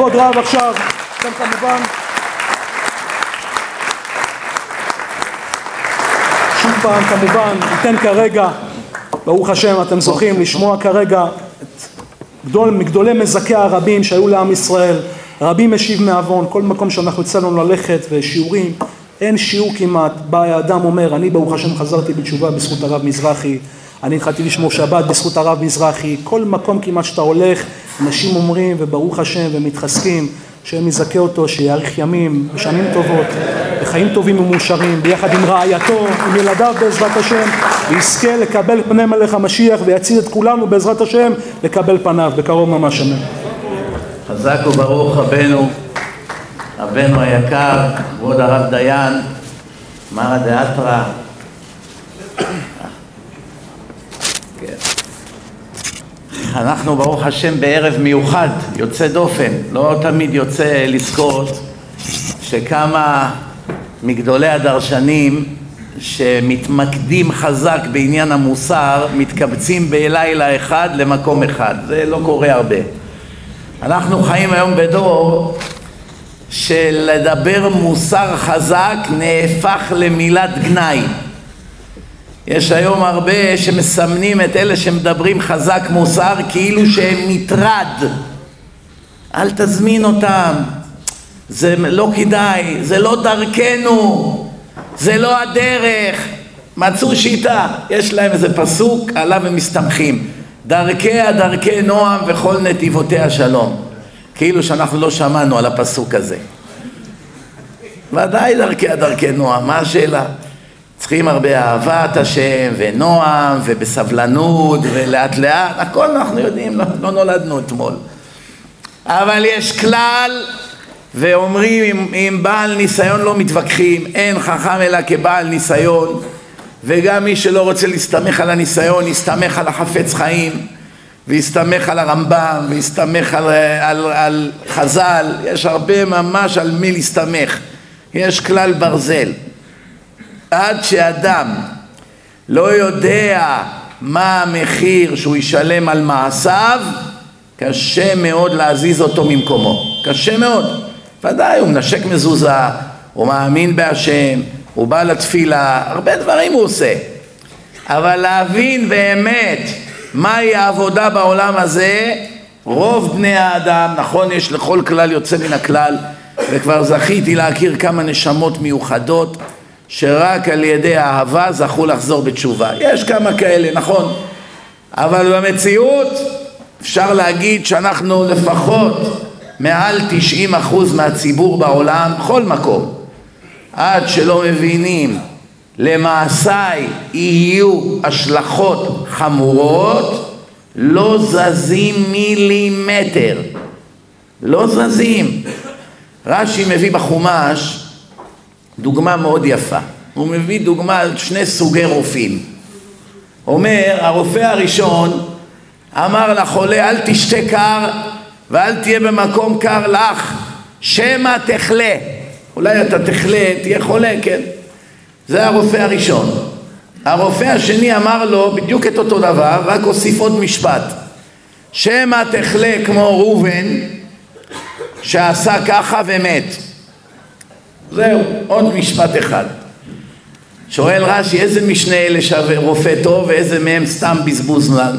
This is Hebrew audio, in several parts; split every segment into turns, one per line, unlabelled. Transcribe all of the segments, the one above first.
בכבוד רב עכשיו, אתם כמובן. שוב פעם כמובן ניתן כרגע, ברוך השם אתם זוכים לשמוע כרגע את גדול, מגדולי מזכי הרבים שהיו לעם ישראל, רבי משיב מעוון, כל מקום שאנחנו יצאנו ללכת ושיעורים, אין שיעור כמעט, בא האדם אומר אני ברוך השם חזרתי בתשובה בזכות הרב מזרחי אני התחלתי לשמור שבת בזכות הרב מזרחי, כל מקום כמעט שאתה הולך, אנשים אומרים וברוך השם ומתחזקים, שהם יזכה אותו, שיאריך ימים, בשנים טובות, בחיים טובים ומאושרים, ביחד עם רעייתו, עם ילדיו בעזרת השם, ויזכה לקבל פני מלך המשיח ויציל את כולנו בעזרת השם לקבל פניו, בקרוב ממש אמן.
חזק וברוך רבנו, רבנו היקר, כבוד הרב דיין, מרא דאתרא אנחנו ברוך השם בערב מיוחד, יוצא דופן, לא תמיד יוצא לזכות שכמה מגדולי הדרשנים שמתמקדים חזק בעניין המוסר מתקבצים בלילה אחד למקום אחד, זה לא קורה הרבה. אנחנו חיים היום בדור שלדבר מוסר חזק נהפך למילת גנאי יש היום הרבה שמסמנים את אלה שמדברים חזק מוסר כאילו שהם מטרד. אל תזמין אותם, זה לא כדאי, זה לא דרכנו, זה לא הדרך. מצאו שיטה, יש להם איזה פסוק, עליו הם מסתמכים. דרכיה דרכי נועם וכל נתיבותיה שלום. כאילו שאנחנו לא שמענו על הפסוק הזה. ודאי דרכיה דרכי נועם, מה השאלה? צריכים הרבה אהבת השם ונועם ובסבלנות ולאט לאט, הכל אנחנו יודעים, לא, לא נולדנו אתמול. אבל יש כלל ואומרים עם, עם בעל ניסיון לא מתווכחים, אין חכם אלא כבעל ניסיון וגם מי שלא רוצה להסתמך על הניסיון יסתמך על החפץ חיים ויסתמך על הרמב"ם ויסתמך על, על, על חז"ל, יש הרבה ממש על מי להסתמך, יש כלל ברזל עד שאדם לא יודע מה המחיר שהוא ישלם על מעשיו, קשה מאוד להזיז אותו ממקומו. קשה מאוד. ודאי, הוא מנשק מזוזה, הוא מאמין בהשם, הוא בא לתפילה, הרבה דברים הוא עושה. אבל להבין באמת מהי העבודה בעולם הזה, רוב בני האדם, נכון, יש לכל כלל יוצא מן הכלל, וכבר זכיתי להכיר כמה נשמות מיוחדות שרק על ידי אהבה זכו לחזור בתשובה. יש כמה כאלה, נכון, אבל במציאות אפשר להגיד שאנחנו לפחות מעל 90 אחוז מהציבור בעולם, בכל מקום, עד שלא מבינים למעשיי יהיו השלכות חמורות, לא זזים מילימטר, לא זזים. רש"י מביא בחומש דוגמה מאוד יפה. הוא מביא דוגמה על שני סוגי רופאים. אומר, הרופא הראשון אמר לחולה, אל תשתה קר ואל תהיה במקום קר לך, שמא תחלה. אולי אתה תחלה, תהיה חולה, כן? זה הרופא הראשון. הרופא השני אמר לו בדיוק את אותו דבר, רק הוסיף עוד משפט. שמא תחלה כמו ראובן, שעשה ככה ומת. זהו, עוד משפט אחד. שואל רש"י, איזה משנה אלה שווה רופא טוב ואיזה מהם סתם בזבוז זמן?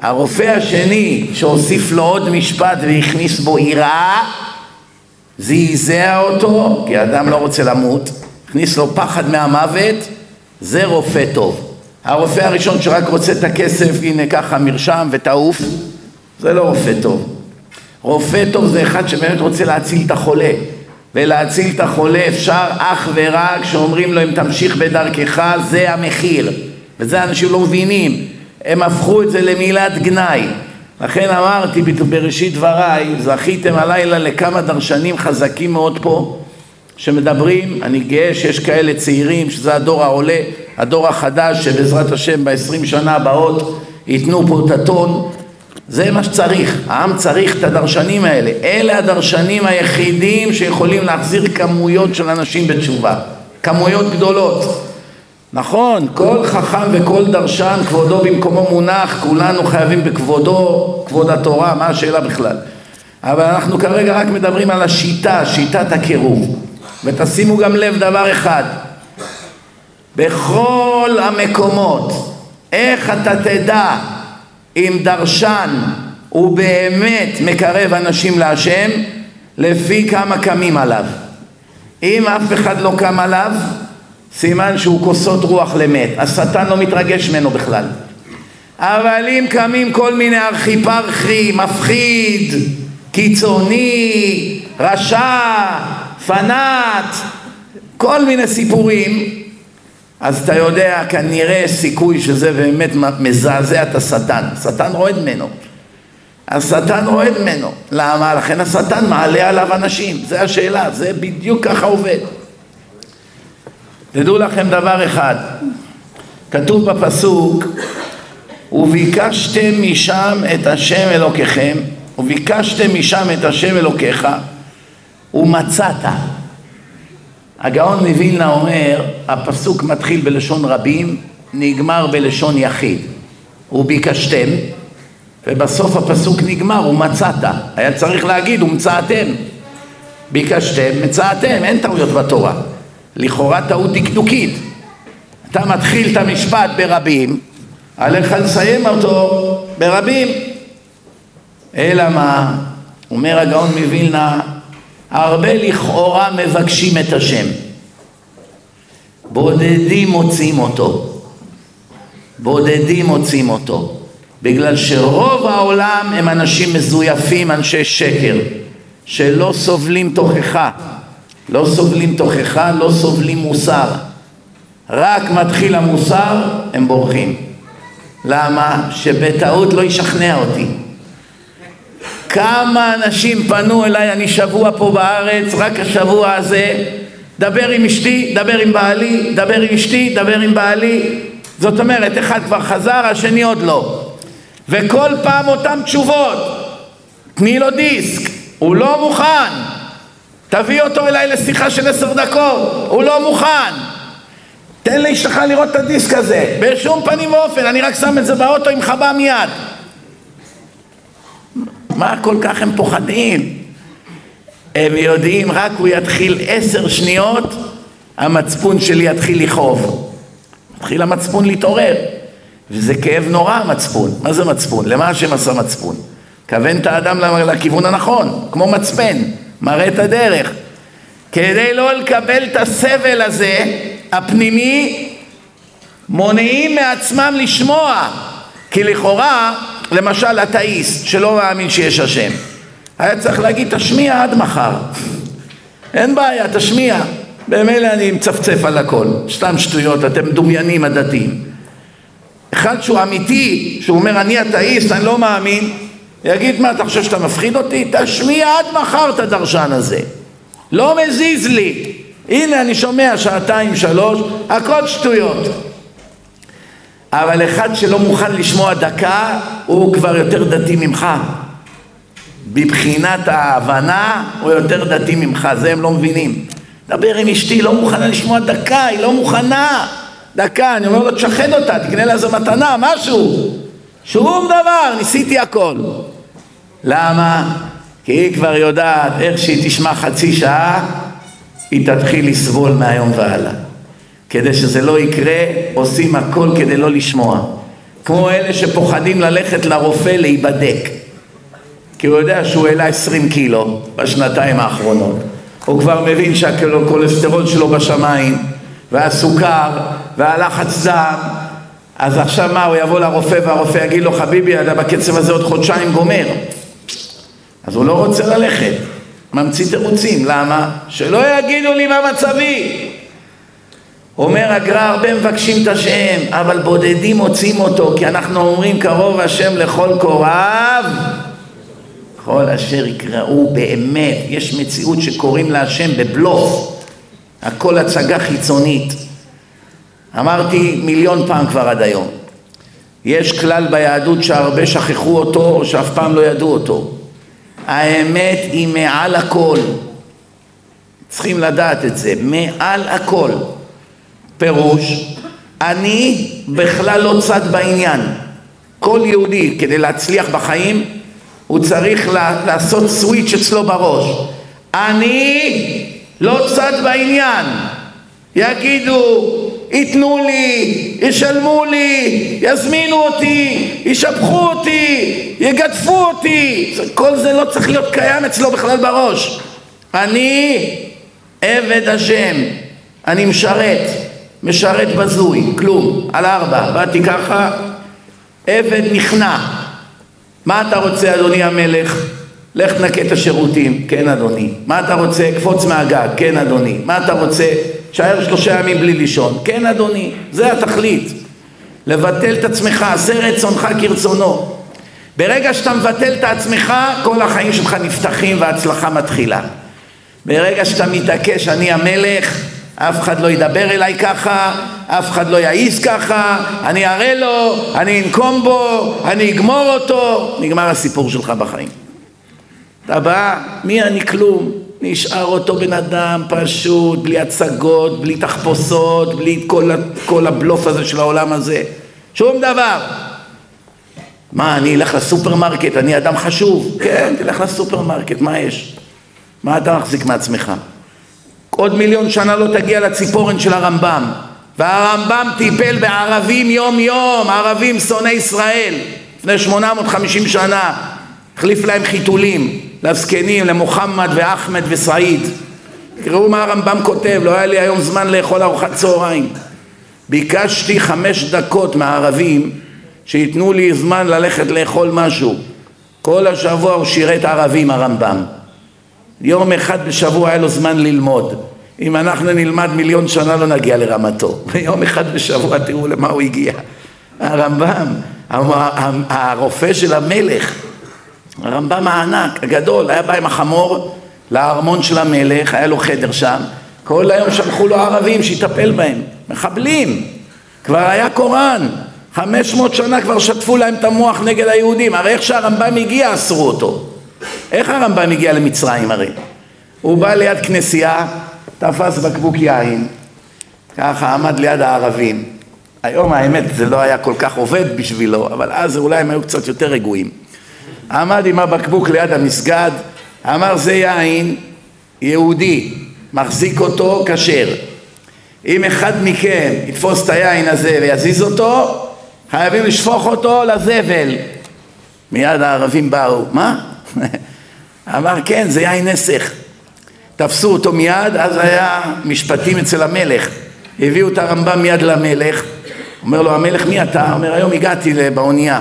הרופא השני שהוסיף לו עוד משפט והכניס בו יראה, זעזע אותו, כי האדם לא רוצה למות, הכניס לו פחד מהמוות, זה רופא טוב. הרופא הראשון שרק רוצה את הכסף, הנה ככה מרשם ותעוף, זה לא רופא טוב. רופא טוב זה אחד שבאמת רוצה להציל את החולה. ולהציל את החולה אפשר אך ורק כשאומרים לו אם תמשיך בדרכך זה המחיר. וזה אנשים לא מבינים. הם הפכו את זה למילת גנאי. לכן אמרתי בראשית דבריי זכיתם הלילה לכמה דרשנים חזקים מאוד פה שמדברים, אני גאה שיש כאלה צעירים שזה הדור העולה, הדור החדש שבעזרת השם בעשרים שנה הבאות ייתנו פה את הטון זה מה שצריך, העם צריך את הדרשנים האלה, אלה הדרשנים היחידים שיכולים להחזיר כמויות של אנשים בתשובה, כמויות גדולות. נכון, כל חכם וכל דרשן כבודו במקומו מונח, כולנו חייבים בכבודו, כבוד התורה, מה השאלה בכלל? אבל אנחנו כרגע רק מדברים על השיטה, שיטת הקירוב. ותשימו גם לב דבר אחד, בכל המקומות, איך אתה תדע אם דרשן הוא באמת מקרב אנשים להשם, לפי כמה קמים עליו. אם אף אחד לא קם עליו, סימן שהוא כוסות רוח למת, השטן לא מתרגש ממנו בכלל. אבל אם קמים כל מיני ארכיפרחי, מפחיד, קיצוני, רשע, פנאט, כל מיני סיפורים, אז אתה יודע, כנראה סיכוי שזה באמת מזעזע את השטן. השטן רועד ממנו. השטן רועד ממנו. למה? לכן השטן מעלה עליו אנשים. זה השאלה, זה בדיוק ככה עובד. תדעו לכם דבר אחד, כתוב בפסוק וביקשתם משם את השם אלוקיכם וביקשתם משם את השם אלוקיך ומצאת הגאון מווילנה אומר הפסוק מתחיל בלשון רבים נגמר בלשון יחיד וביקשתם ובסוף הפסוק נגמר ומצאת היה צריך להגיד ומצאתם ביקשתם מצאתם אין טעויות בתורה לכאורה טעות דקדוקית. אתה מתחיל את המשפט ברבים, עליך לסיים אותו ברבים. אלא מה? אומר הגאון מווילנה, הרבה לכאורה מבקשים את השם. בודדים מוצאים אותו. בודדים מוצאים אותו. בגלל שרוב העולם הם אנשים מזויפים, אנשי שקר, שלא סובלים תוכחה. לא סובלים תוכחה, לא סובלים מוסר. רק מתחיל המוסר, הם בורחים. למה? שבטעות לא ישכנע אותי. כמה אנשים פנו אליי, אני שבוע פה בארץ, רק השבוע הזה, דבר עם אשתי, דבר עם בעלי, דבר עם אשתי, דבר עם בעלי. זאת אומרת, אחד כבר חזר, השני עוד לא. וכל פעם אותן תשובות. תני לו דיסק, הוא לא מוכן. תביא אותו אליי לשיחה של עשר דקות, הוא לא מוכן. תן לאשתך לראות את הדיסק הזה, בשום פנים ואופן, אני רק שם את זה באוטו עם חבה מיד. מה כל כך הם פוחדים? הם יודעים, רק הוא יתחיל עשר שניות, המצפון שלי יתחיל לכאוב. מתחיל המצפון להתעורר. וזה כאב נורא המצפון. מה זה מצפון? למה השם עשה מצפון? כוון את האדם לכיוון הנכון, כמו מצפן. מראה את הדרך. כדי לא לקבל את הסבל הזה, הפנימי, מונעים מעצמם לשמוע. כי לכאורה, למשל אתאיסט שלא מאמין שיש השם, היה צריך להגיד תשמיע עד מחר. אין בעיה, תשמיע. במילא אני מצפצף על הכל. סתם שטויות, אתם מדומיינים הדתיים. אחד שהוא אמיתי, שהוא אומר אני אתאיסט, אני לא מאמין, יגיד מה אתה חושב שאתה מפחיד אותי? תשמיע עד מחר את הדרשן הזה לא מזיז לי הנה אני שומע שעתיים שלוש הכל שטויות אבל אחד שלא מוכן לשמוע דקה הוא כבר יותר דתי ממך. בבחינת ההבנה הוא יותר דתי ממך זה הם לא מבינים. דבר עם אשתי לא מוכנה לשמוע דקה היא לא מוכנה. דקה אני אומר לו תשחד אותה תקנה לה איזה מתנה משהו. שום דבר ניסיתי הכל. למה? כי היא כבר יודעת איך שהיא תשמע חצי שעה, היא תתחיל לסבול מהיום והלאה. כדי שזה לא יקרה, עושים הכל כדי לא לשמוע. כמו אלה שפוחדים ללכת לרופא להיבדק. כי הוא יודע שהוא העלה 20 קילו בשנתיים האחרונות. הוא כבר מבין שהכולסטרול שלו בשמיים, והסוכר, והלחץ דם, אז עכשיו מה, הוא יבוא לרופא והרופא יגיד לו, חביבי, אתה בקצב הזה עוד חודשיים גומר. אז הוא לא רוצה ללכת, ממציא תירוצים, למה? שלא יגידו לי מה מצבי. אומר הגר"א, הרבה מבקשים את השם, אבל בודדים מוצאים אותו, כי אנחנו אומרים קרוב השם לכל קוריו, כל אשר יקראו באמת, יש מציאות שקוראים להשם בבלוף, הכל הצגה חיצונית. אמרתי מיליון פעם כבר עד היום, יש כלל ביהדות שהרבה שכחו אותו או שאף פעם לא ידעו אותו. האמת היא מעל הכל. צריכים לדעת את זה, מעל הכל. פירוש, אני בכלל לא צד בעניין. כל יהודי כדי להצליח בחיים הוא צריך לעשות סוויץ' אצלו בראש. אני לא צד בעניין. יגידו, ייתנו לי, ישלמו לי, יזמינו אותי, ישבחו אותי, יגדפו אותי. כל זה לא צריך להיות קיים אצלו בכלל בראש. אני עבד השם, אני משרת, משרת בזוי, כלום, על ארבע, באתי ככה, עבד נכנע. מה אתה רוצה אדוני המלך? לך תנקה את השירותים, כן אדוני. מה אתה רוצה? קפוץ מהגג, כן אדוני. מה אתה רוצה? תשאר שלושה ימים בלי לישון, כן אדוני. זה התכלית. לבטל את עצמך, עשה רצונך כרצונו. ברגע שאתה מבטל את עצמך, כל החיים שלך נפתחים וההצלחה מתחילה. ברגע שאתה מתעקש, אני המלך, אף אחד לא ידבר אליי ככה, אף אחד לא יעיז ככה, אני אראה לו, אני אנקום בו, אני אגמור אותו, נגמר הסיפור שלך בחיים. אתה בא, מי אני כלום? נשאר אותו בן אדם פשוט, בלי הצגות, בלי תחפושות, בלי כל, כל הבלוף הזה של העולם הזה. שום דבר. מה, אני אלך לסופרמרקט, אני אדם חשוב. כן, תלך לסופרמרקט, מה יש? מה אתה מחזיק מעצמך? עוד מיליון שנה לא תגיע לציפורן של הרמב"ם. והרמב"ם טיפל בערבים יום יום, ערבים שונאי ישראל, לפני 850 שנה, החליף להם חיתולים, לזקנים, למוחמד ואחמד וסעיד. תקראו מה הרמב"ם כותב, לא היה לי היום זמן לאכול ארוחת צהריים. ביקשתי חמש דקות מהערבים שייתנו לי זמן ללכת לאכול משהו. כל השבוע הוא שירת ערבים הרמב"ם. יום אחד בשבוע היה לו זמן ללמוד. אם אנחנו נלמד מיליון שנה לא נגיע לרמתו. ויום אחד בשבוע תראו למה הוא הגיע. הרמב"ם, הרופא של המלך, הרמב"ם הענק, הגדול, היה בא עם החמור לארמון של המלך, היה לו חדר שם, כל היום שלחו לו ערבים שיטפל בהם, מחבלים, כבר היה קוראן, חמש מאות שנה כבר שטפו להם את המוח נגד היהודים, הרי איך שהרמב"ם הגיע אסרו אותו. איך הרמב"ם הגיע למצרים הרי? הוא בא ליד כנסייה, תפס בקבוק יין, ככה עמד ליד הערבים. היום האמת זה לא היה כל כך עובד בשבילו, אבל אז אולי הם היו קצת יותר רגועים. עמד עם הבקבוק ליד המסגד, אמר זה יין יהודי, מחזיק אותו כשר. אם אחד מכם יתפוס את היין הזה ויזיז אותו, חייבים לשפוך אותו לזבל. מיד הערבים באו, מה? אמר כן, זה יין נסך. תפסו אותו מיד, אז היה משפטים אצל המלך. הביאו את הרמב"ם מיד למלך, אומר לו המלך מי אתה? אומר היום הגעתי באונייה.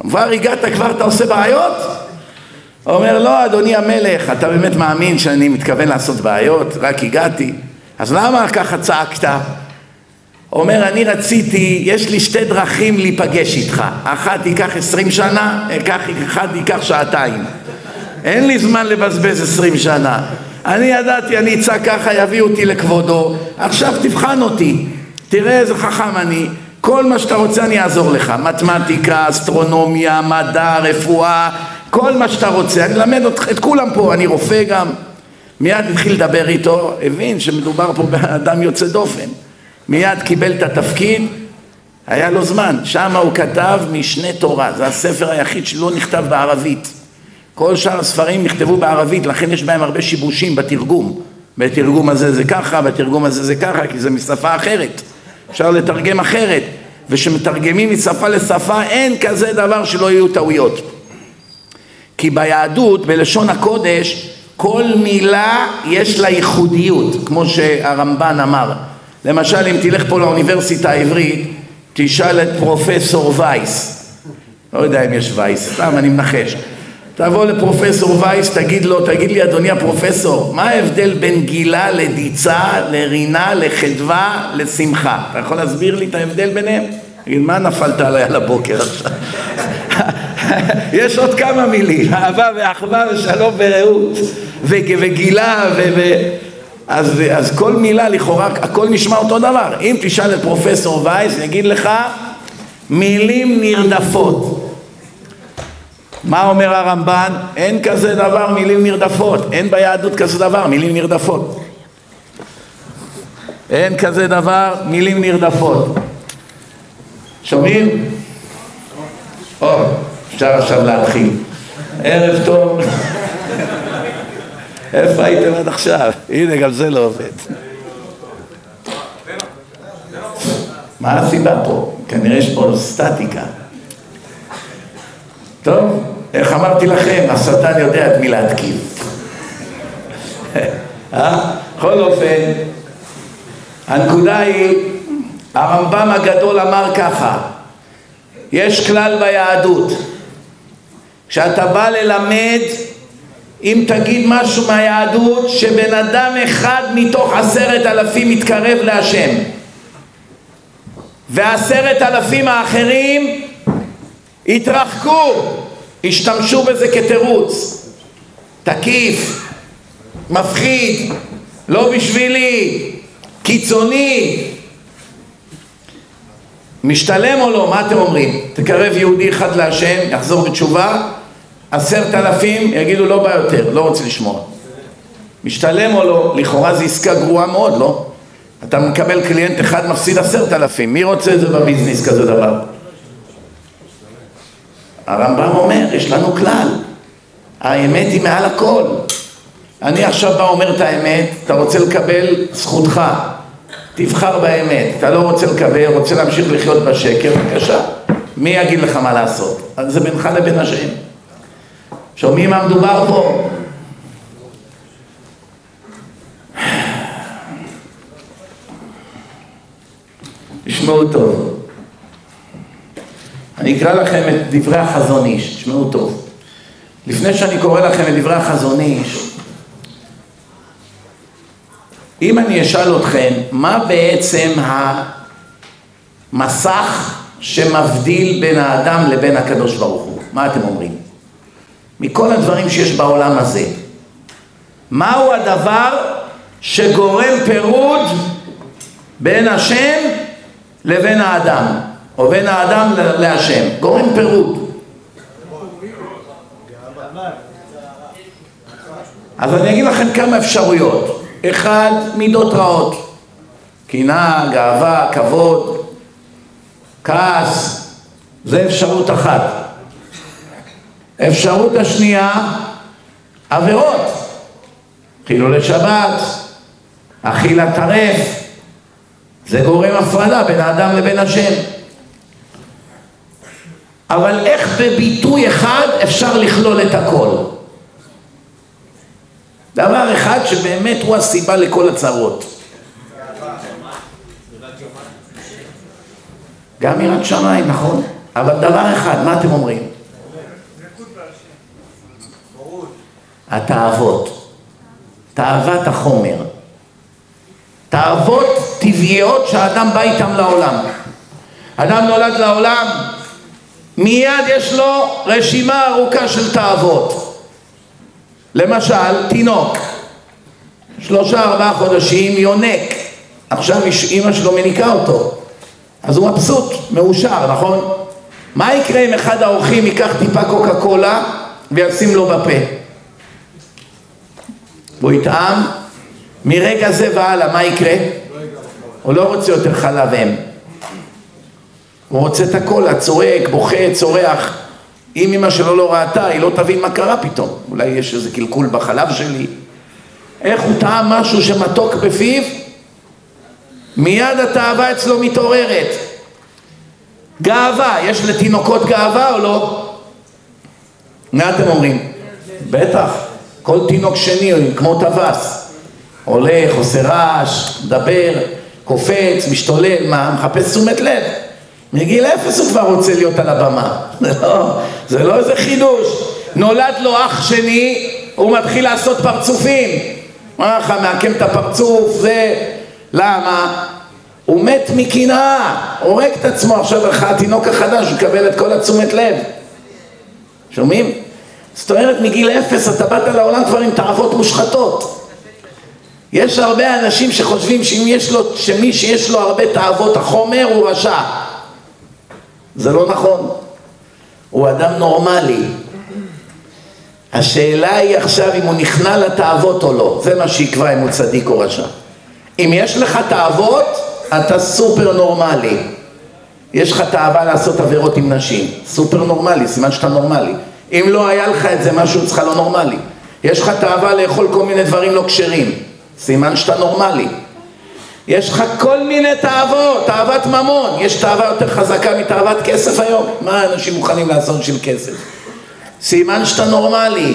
כבר הגעת, כבר אתה עושה בעיות? אומר לא אדוני המלך, אתה באמת מאמין שאני מתכוון לעשות בעיות? רק הגעתי. אז למה ככה צעקת? אומר אני רציתי, יש לי שתי דרכים להיפגש איתך, אחת ייקח עשרים שנה, אחת ייקח שעתיים. אין לי זמן לבזבז עשרים שנה. אני ידעתי, אני אצעק ככה, יביאו אותי לכבודו. עכשיו תבחן אותי, תראה איזה חכם אני. כל מה שאתה רוצה אני אעזור לך. מתמטיקה, אסטרונומיה, מדע, רפואה, כל מה שאתה רוצה. אני אלמד את כולם פה, אני רופא גם. מיד התחיל לדבר איתו, הבין שמדובר פה באדם יוצא דופן. מיד קיבל את התפקיד, היה לו זמן. שם הוא כתב משנה תורה. זה הספר היחיד שלא נכתב בערבית. כל שאר הספרים נכתבו בערבית, לכן יש בהם הרבה שיבושים בתרגום. בתרגום הזה זה ככה, בתרגום הזה זה ככה, כי זה משפה אחרת. אפשר לתרגם אחרת. וכשמתרגמים משפה לשפה אין כזה דבר שלא יהיו טעויות. כי ביהדות, בלשון הקודש, כל מילה יש לה ייחודיות, כמו שהרמב"ן אמר. למשל, אם תלך פה לאוניברסיטה העברית, תשאל את פרופסור וייס. לא יודע אם יש וייס, סתם אני מנחש. תבוא לפרופסור וייס, תגיד לו, תגיד לי אדוני הפרופסור, מה ההבדל בין גילה לדיצה, לרינה, לחדווה, לשמחה? אתה יכול להסביר לי את ההבדל ביניהם? תגיד, מה נפלת עליי על הבוקר עכשיו? יש עוד כמה מילים, אהבה ואחווה ושלום ורעות וגילה ו... ו... אז, אז כל מילה לכאורה, הכל נשמע אותו דבר. אם תשאל את פרופסור וייס, יגיד לך מילים נרדפות. מה אומר הרמב"ן? אין כזה דבר מילים נרדפות, אין ביהדות כזה דבר מילים נרדפות. אין כזה דבר מילים נרדפות. שומעים? או, אפשר עכשיו להתחיל. ערב טוב. איפה הייתם עד עכשיו? הנה, גם זה לא עובד. מה הסיבה פה? כנראה יש פה סטטיקה. טוב, איך אמרתי לכם, השטן יודע את מי להתקיף. אה? בכל אופן, הנקודה היא, הרמב"ם הגדול אמר ככה, יש כלל ביהדות, כשאתה בא ללמד, אם תגיד משהו מהיהדות, שבן אדם אחד מתוך עשרת אלפים מתקרב להשם ועשרת אלפים האחרים התרחקו, השתמשו בזה כתירוץ, תקיף, מפחיד, לא בשבילי, קיצוני, משתלם או לא? מה אתם אומרים? תקרב יהודי אחד להשם, יחזור בתשובה, עשרת אלפים יגידו לא בא יותר, לא רוצה לשמוע. משתלם או לא? לכאורה זו עסקה גרועה מאוד, לא? אתה מקבל קליינט אחד מפסיד עשרת אלפים, מי רוצה את זה בביזנס כזה דבר? הרמב"ם אומר, יש לנו כלל, האמת היא מעל הכל. אני עכשיו בא אומר את האמת, אתה רוצה לקבל זכותך, תבחר באמת, אתה לא רוצה לקבל, רוצה להמשיך לחיות בשקר, בבקשה, מי יגיד לך מה לעשות? זה בינך לבין השם. שומעים מה מדובר פה? תשמעו טוב. אני אקרא לכם את דברי החזון איש, תשמעו טוב. לפני שאני קורא לכם את דברי החזון איש, אם אני אשאל אתכם, מה בעצם המסך שמבדיל בין האדם לבין הקדוש ברוך הוא? מה אתם אומרים? מכל הדברים שיש בעולם הזה, מהו הדבר שגורם פירוד בין השם לבין האדם, או בין האדם להשם? גורם פירוד. אז אני אגיד לכם כמה אפשרויות. אחד, מידות רעות. קנאה, גאווה, כבוד, כעס, זה אפשרות אחת. אפשרות השנייה, עבירות. חילולי שבת, אכילה טרף, זה גורם הפרדה בין האדם לבין השם. אבל איך בביטוי אחד אפשר לכלול את הכל? דבר אחד שבאמת הוא הסיבה לכל הצרות. גם יראת שמיים, נכון? אבל דבר אחד, מה אתם אומרים? התאוות, תאוות החומר, תאוות טבעיות שהאדם בא איתם לעולם. אדם נולד לעולם, מיד יש לו רשימה ארוכה של תאוות. למשל, תינוק, שלושה ארבעה חודשים יונק, עכשיו אימא שלו מניקה אותו, אז הוא מבסוט, מאושר, נכון? מה יקרה אם אחד האורחים ייקח טיפה קוקה קולה וישים לו בפה? הוא יטעם, מרגע זה והלאה, מה יקרה? הוא לא רוצה יותר חלב אם. הוא רוצה את הקולה, צועק, בוכה, צורח. אם אמא שלו לא ראתה, היא לא תבין מה קרה פתאום. אולי יש איזה קלקול בחלב שלי. איך הוא טעם משהו שמתוק בפיו? מיד התאווה אצלו מתעוררת. גאווה, יש לתינוקות גאווה או לא? מה אתם אומרים? בטח, כל תינוק שני כמו טווס. הולך, עושה רעש, מדבר, קופץ, משתולל, מה? מחפש תשומת לב. מגיל אפס הוא כבר רוצה להיות על הבמה. זה לא, זה לא איזה חידוש. נולד לו אח שני, הוא מתחיל לעשות פרצופים. אומר לך, מעקם את הפרצוף, זה... למה? הוא מת מקנאה, הורג את עצמו עכשיו לך התינוק החדש, הוא יקבל את כל התשומת לב. שומעים? זאת אומרת, מגיל אפס אתה באת לעולם כבר עם תאוות מושחתות. יש הרבה אנשים שחושבים שאם יש לו, שמי שיש לו הרבה תאוות החומר הוא רשע. זה לא נכון. הוא אדם נורמלי. השאלה היא עכשיו אם הוא נכנע לתאוות או לא. זה מה שיקבע אם הוא צדיק או רשע. אם יש לך תאוות, אתה סופר נורמלי. יש לך תאווה לעשות עבירות עם נשים. סופר נורמלי, סימן שאתה נורמלי. אם לא היה לך את זה, משהו אצלך לא נורמלי. יש לך תאווה לאכול כל מיני דברים לא כשרים, סימן שאתה נורמלי. יש לך כל מיני תאוות, תאוות ממון, יש תאווה יותר חזקה מתאוות כסף היום? מה אנשים מוכנים לעשות בשביל כסף? סימן שאתה נורמלי.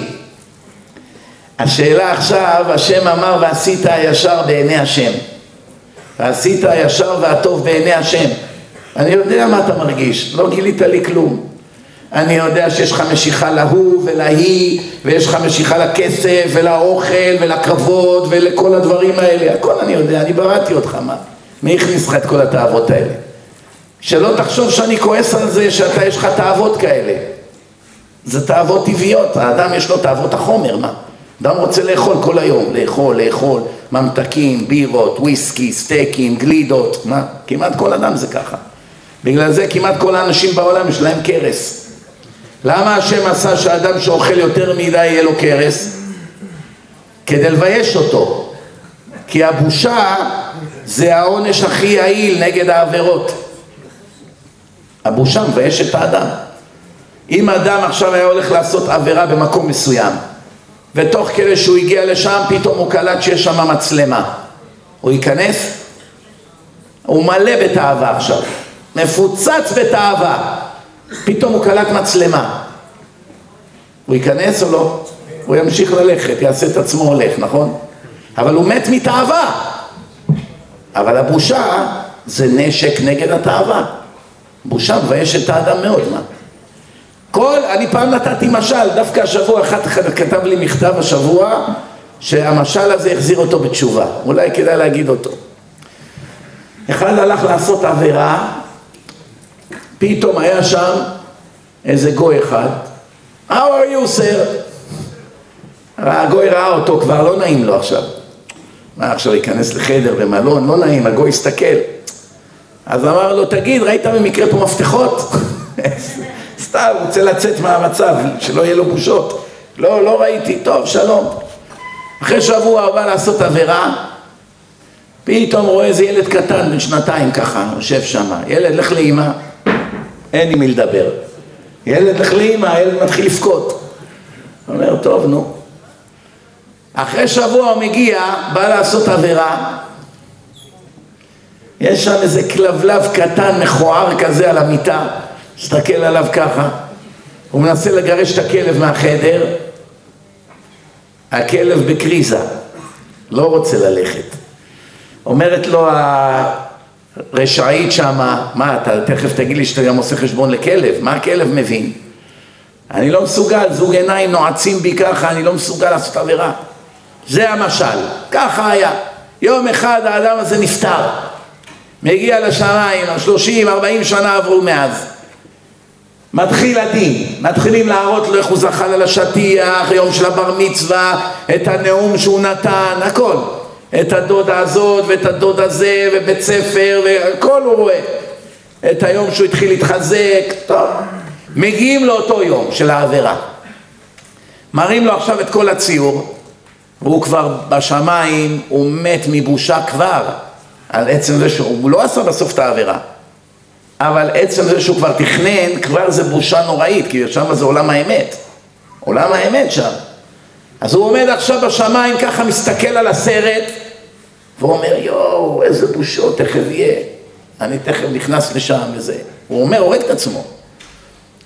השאלה עכשיו, השם אמר ועשית הישר בעיני השם. ועשית הישר והטוב בעיני השם. אני יודע מה אתה מרגיש, לא גילית לי כלום. אני יודע שיש לך משיכה להוא ולהיא, ויש לך משיכה לכסף ולאוכל ולכבוד ולכל הדברים האלה. הכל אני יודע, אני בראתי אותך, מה? מי הכניס לך את כל התאוות האלה? שלא תחשוב שאני כועס על זה שאתה, יש לך תאוות כאלה. זה תאוות טבעיות, האדם יש לו תאוות החומר, מה? אדם רוצה לאכול כל היום, לאכול, לאכול, ממתקים, בירות, וויסקי, סטייקים, גלידות, מה? כמעט כל אדם זה ככה. בגלל זה כמעט כל האנשים בעולם יש להם קרס. למה השם עשה שאדם שאוכל יותר מדי יהיה לו קרס? כדי לבייש אותו. כי הבושה זה העונש הכי יעיל נגד העבירות. הבושה מבייש את האדם. אם אדם עכשיו היה הולך לעשות עבירה במקום מסוים, ותוך כדי שהוא הגיע לשם, פתאום הוא קלט שיש שם מצלמה. הוא ייכנס? הוא מלא בתאווה עכשיו, מפוצץ בתאווה. פתאום הוא קלט מצלמה. הוא ייכנס או לא? הוא ימשיך ללכת, יעשה את עצמו הולך, נכון? אבל הוא מת מתאווה. אבל הבושה זה נשק נגד התאווה. בושה מביישת את האדם מאוד, מה? כל, אני פעם נתתי משל, דווקא השבוע, אחת כתב לי מכתב השבוע, שהמשל הזה החזיר אותו בתשובה. אולי כדאי להגיד אותו. אחד הלך לעשות עבירה, פתאום היה שם איזה גוי אחד, How are you sir? הגוי ראה אותו כבר, לא נעים לו עכשיו. מה עכשיו ייכנס לחדר במלון? לא נעים, הגוי הסתכל. אז אמר לו, תגיד, ראית במקרה פה מפתחות? סתם, הוא רוצה לצאת מהמצב, שלא יהיה לו בושות. לא, לא ראיתי, טוב, שלום. אחרי שבוע הוא בא לעשות עבירה, פתאום רואה איזה ילד קטן בן שנתיים ככה, יושב שם, ילד, לך לאימא, אין עם מי לדבר. ילד, לך לאימא, הילד מתחיל לבכות. אומר, טוב, נו. אחרי שבוע הוא מגיע, בא לעשות עבירה, יש שם איזה כלבלב קטן, מכוער כזה על המיטה, מסתכל עליו ככה, הוא מנסה לגרש את הכלב מהחדר, הכלב בקריזה, לא רוצה ללכת. אומרת לו הרשעית שמה, מה אתה תכף תגיד לי שאתה גם עושה חשבון לכלב, מה הכלב מבין? אני לא מסוגל, זוג עיניים נועצים בי ככה, אני לא מסוגל לעשות עבירה. זה המשל, ככה היה. יום אחד האדם הזה נפטר, מגיע לשמיים, שלושים, ארבעים שנה עברו מאז. מתחיל הדין, מתחילים להראות לו איך הוא זחל על השטיח, יום של הבר מצווה, את הנאום שהוא נתן, הכל. את הדודה הזאת ואת הדוד הזה ובית ספר והכל הוא רואה. את היום שהוא התחיל להתחזק, טוב. מגיעים לאותו יום של העבירה. מראים לו עכשיו את כל הציור, והוא כבר בשמיים, הוא מת מבושה כבר, על עצם זה שהוא לא עשה בסוף את העבירה. אבל עצם זה שהוא כבר תכנן, כבר זה בושה נוראית, כי שם זה עולם האמת. עולם האמת שם. אז הוא עומד עכשיו בשמיים, ככה מסתכל על הסרט, ואומר, יואו, איזה בושות, תכף יהיה. אני תכף נכנס לשם וזה. הוא אומר, הורג את עצמו.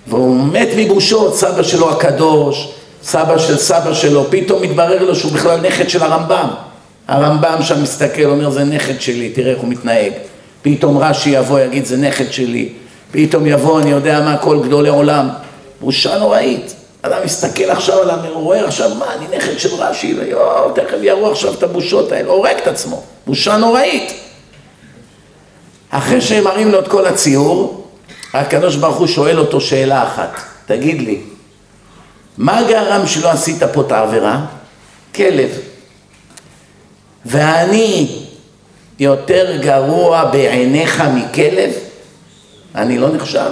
והוא מת מבושות, סבא שלו הקדוש, סבא של סבא שלו, פתאום מתברר לו שהוא בכלל נכד של הרמב"ם. הרמב"ם שם מסתכל, אומר, זה נכד שלי, תראה איך הוא מתנהג. פתאום רש"י יבוא, יגיד, זה נכד שלי. פתאום יבוא, אני יודע מה, כל גדולי עולם. בושה נוראית. אדם מסתכל עכשיו על המעורר, עכשיו מה, אני נכד של רש"י, ויואו, תכף יראו עכשיו את הבושות האלה, הורג את עצמו. בושה נוראית. אחרי שהם מראים לו את כל הציור, הקדוש ברוך הוא שואל אותו שאלה אחת, תגיד לי, מה גרם שלא עשית פה את העבירה? כלב. ואני יותר גרוע בעיניך מכלב? אני לא נחשב.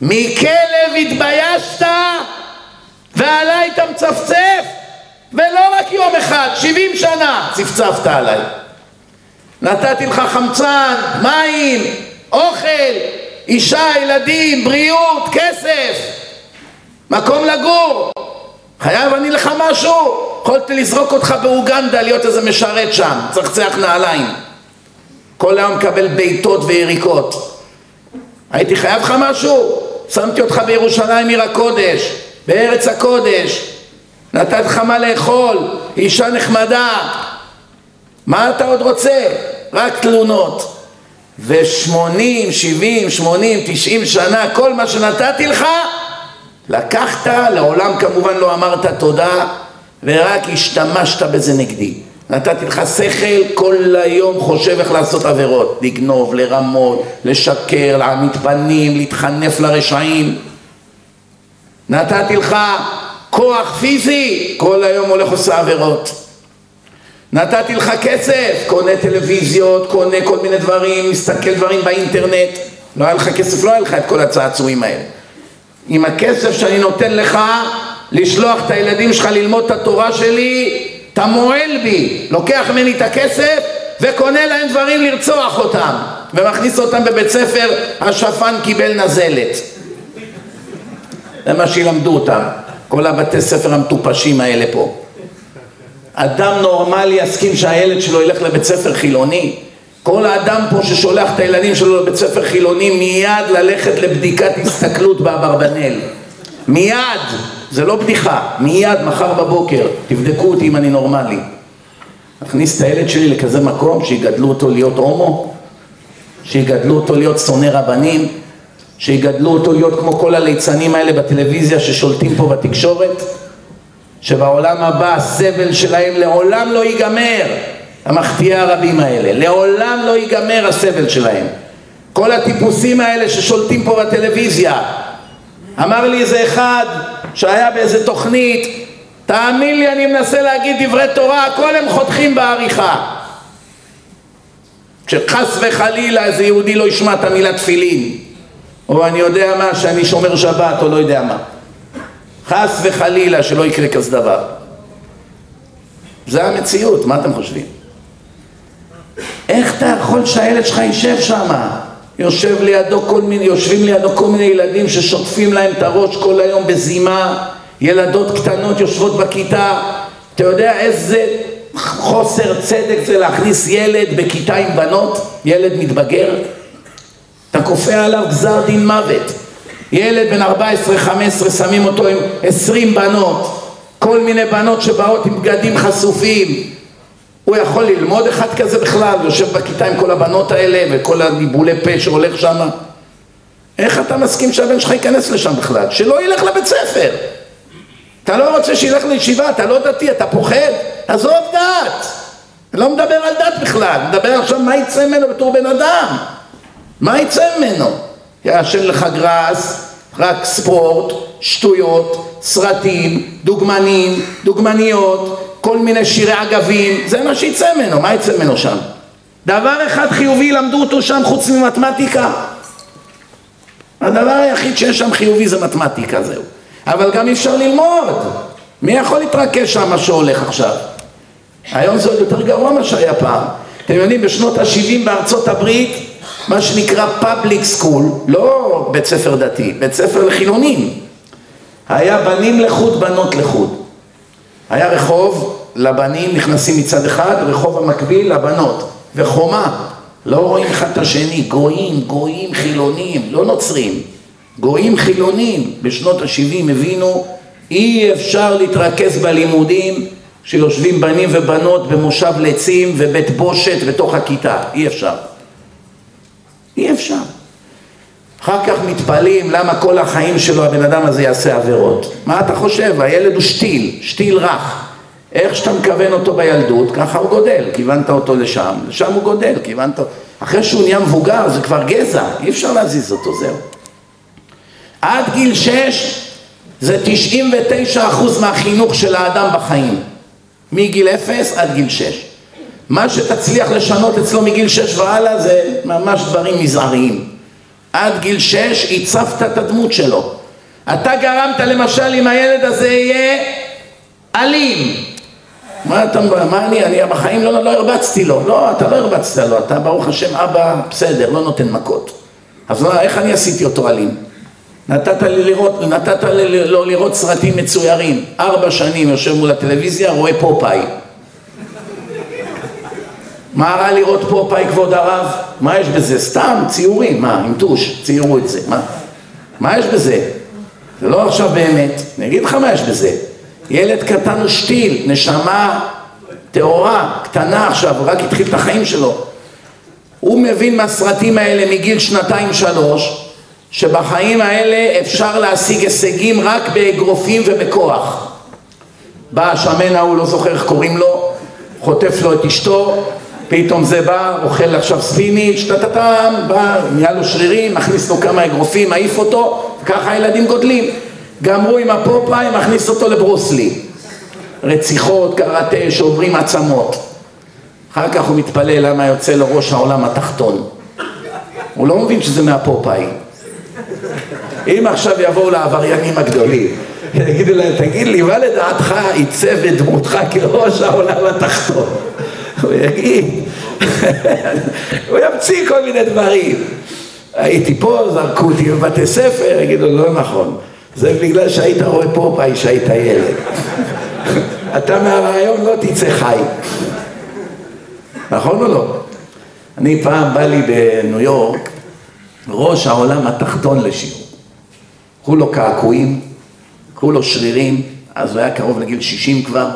מכלב התביישת ועליי אתה מצפצף ולא רק יום אחד, שבעים שנה צפצפת עליי. נתתי לך חמצן, מים, אוכל, אישה, ילדים, בריאות, כסף. מקום לגור. חייב אני לך משהו? יכולתי לזרוק אותך באוגנדה להיות איזה משרת שם, צחצח נעליים. כל היום מקבל בעיטות ויריקות. הייתי חייב לך משהו? שמתי אותך בירושלים עיר הקודש, בארץ הקודש, נתתי לך מה לאכול, אישה נחמדה. מה אתה עוד רוצה? רק תלונות. ושמונים, שבעים, שמונים, תשעים שנה, כל מה שנתתי לך, לקחת, לעולם כמובן לא אמרת תודה, ורק השתמשת בזה נגדי. נתתי לך שכל, כל היום חושב איך לעשות עבירות, לגנוב, לרמות, לשקר, להעמיד פנים, להתחנף לרשעים. נתתי לך כוח פיזי, כל היום הולך עושה עבירות. נתתי לך כסף, קונה טלוויזיות, קונה כל מיני דברים, מסתכל דברים באינטרנט, לא היה לך כסף, לא היה לך את כל הצעצועים האלה. עם הכסף שאני נותן לך, לשלוח את הילדים שלך ללמוד את התורה שלי, אתה מועל בי, לוקח ממני את הכסף וקונה להם דברים לרצוח אותם ומכניס אותם בבית ספר, השפן קיבל נזלת. זה מה שילמדו אותם, כל הבתי ספר המטופשים האלה פה. אדם נורמלי יסכים שהילד שלו ילך לבית ספר חילוני? כל האדם פה ששולח את הילדים שלו לבית ספר חילוני מיד ללכת לבדיקת הסתכלות באברבנל מיד, זה לא בדיחה, מיד מחר בבוקר. תבדקו אותי אם אני נורמלי. אכניס את הילד שלי לכזה מקום שיגדלו אותו להיות הומו? שיגדלו אותו להיות שונא רבנים שיגדלו אותו להיות כמו כל הליצנים האלה בטלוויזיה ששולטים פה בתקשורת שבעולם הבא הסבל שלהם לעולם לא ייגמר, המחטיאי הרבים האלה, לעולם לא ייגמר הסבל שלהם. כל הטיפוסים האלה ששולטים פה בטלוויזיה. אמר לי איזה אחד שהיה באיזה תוכנית, תאמין לי אני מנסה להגיד דברי תורה, הכל הם חותכים בעריכה. כשחס וחלילה איזה יהודי לא ישמע את המילה תפילין, או אני יודע מה, שאני שומר שבת, או לא יודע מה. חס וחלילה שלא יקרה כזה דבר. זה המציאות, מה אתם חושבים? איך אתה יכול שהילד שלך יישב שם? יושב לידו כל מיני, יושבים לידו כל מיני ילדים ששוטפים להם את הראש כל היום בזימה, ילדות קטנות יושבות בכיתה, אתה יודע איזה חוסר צדק זה להכניס ילד בכיתה עם בנות, ילד מתבגר? אתה כופה עליו גזר דין מוות. ילד בן 14-15 שמים אותו עם 20 בנות, כל מיני בנות שבאות עם בגדים חשופים. הוא יכול ללמוד אחד כזה בכלל, יושב בכיתה עם כל הבנות האלה וכל הניבולי פה שהולך שם? איך אתה מסכים שהבן שלך ייכנס לשם בכלל? שלא ילך לבית ספר. אתה לא רוצה שילך לישיבה, אתה לא דתי, אתה פוחד? עזוב דת. אני לא מדבר על דת בכלל, מדבר עכשיו מה יצא ממנו בתור בן אדם. מה יצא ממנו? יעשן לך גראס, רק ספורט, שטויות, סרטים, דוגמנים, דוגמניות, כל מיני שירי אגבים, זה מה שיצא ממנו, מה יצא ממנו שם? דבר אחד חיובי למדו אותו שם חוץ ממתמטיקה? הדבר היחיד שיש שם חיובי זה מתמטיקה, זהו. אבל גם אי אפשר ללמוד. מי יכול להתרכז שם מה שהולך עכשיו? היום זה עוד יותר גרוע מה שהיה פעם. אתם יודעים, בשנות ה-70 בארצות הברית מה שנקרא public school, לא בית ספר דתי, בית ספר לחילונים. היה בנים לחוד, בנות לחוד. היה רחוב לבנים נכנסים מצד אחד, רחוב המקביל לבנות, וחומה, לא רואים אחד את השני, גויים, גויים חילונים, לא נוצרים, גויים חילונים בשנות ה-70 הבינו אי אפשר להתרכז בלימודים שיושבים בנים ובנות במושב לצים ובית בושת בתוך הכיתה, אי אפשר. אי אפשר. אחר כך מתפלאים למה כל החיים שלו הבן אדם הזה יעשה עבירות. מה אתה חושב? הילד הוא שתיל, שתיל רך. איך שאתה מכוון אותו בילדות, ככה הוא גודל. כיוונת אותו לשם, לשם הוא גודל, כיוונת... אחרי שהוא נהיה מבוגר זה כבר גזע, אי אפשר להזיז אותו, זהו. עד גיל שש זה 99 אחוז מהחינוך של האדם בחיים. מגיל אפס עד גיל שש. מה שתצליח לשנות אצלו מגיל שש והלאה זה ממש דברים מזעריים. עד גיל שש הצפת את הדמות שלו. אתה גרמת למשל אם הילד הזה יהיה אלים. מה אתה, מה אני, אני בחיים לא, לא הרבצתי לו. לא, אתה לא הרבצת לו, אתה ברוך השם אבא בסדר, לא נותן מכות. אז לא, איך אני עשיתי אותו אלים? נתת לי לראות, נתת לי לא לראות סרטים מצוירים. ארבע שנים יושב מול הטלוויזיה, רואה פופאי. מה רע לראות פופאי, כבוד הרב? מה יש בזה? סתם ציורים, מה, עם טוש, ציירו את זה, מה? מה יש בזה? זה לא עכשיו באמת, אני אגיד לך מה יש בזה. ילד קטן הוא שתיל, נשמה טהורה, קטנה עכשיו, רק התחיל את החיים שלו. הוא מבין מהסרטים האלה מגיל שנתיים-שלוש, שבחיים האלה אפשר להשיג הישגים רק באגרופים ובכוח. בא השמן ההוא, לא זוכר איך קוראים לו, חוטף לו את אשתו, פתאום זה בא, אוכל עכשיו ספיניץ', טה-טה-טם, בא, נהיה לו שרירים, מכניס לו כמה אגרופים, מעיף אותו, וככה הילדים גודלים. גמרו עם הפופאי, מכניס אותו לברוסלי. רציחות, קראטה, שוברים עצמות. אחר כך הוא מתפלא למה יוצא לו ראש העולם התחתון. הוא לא מבין שזה מהפופאי. אם עכשיו יבואו לעבריינים הגדולים, יגידו להם, תגיד לי, מה לדעתך עיצב את דמותך כראש העולם התחתון? הוא יגיד, הוא ימציא כל מיני דברים. הייתי פה, זרקו אותי בבתי ספר, יגידו, לא נכון. זה בגלל שהיית רואה פופאי שהיית ילד. אתה מהרעיון לא תצא חי. נכון או לא? אני פעם בא לי בניו יורק ראש העולם התחתון לשיעור. כולו קעקועים, כולו שרירים, אז הוא היה קרוב לגיל 60 כבר.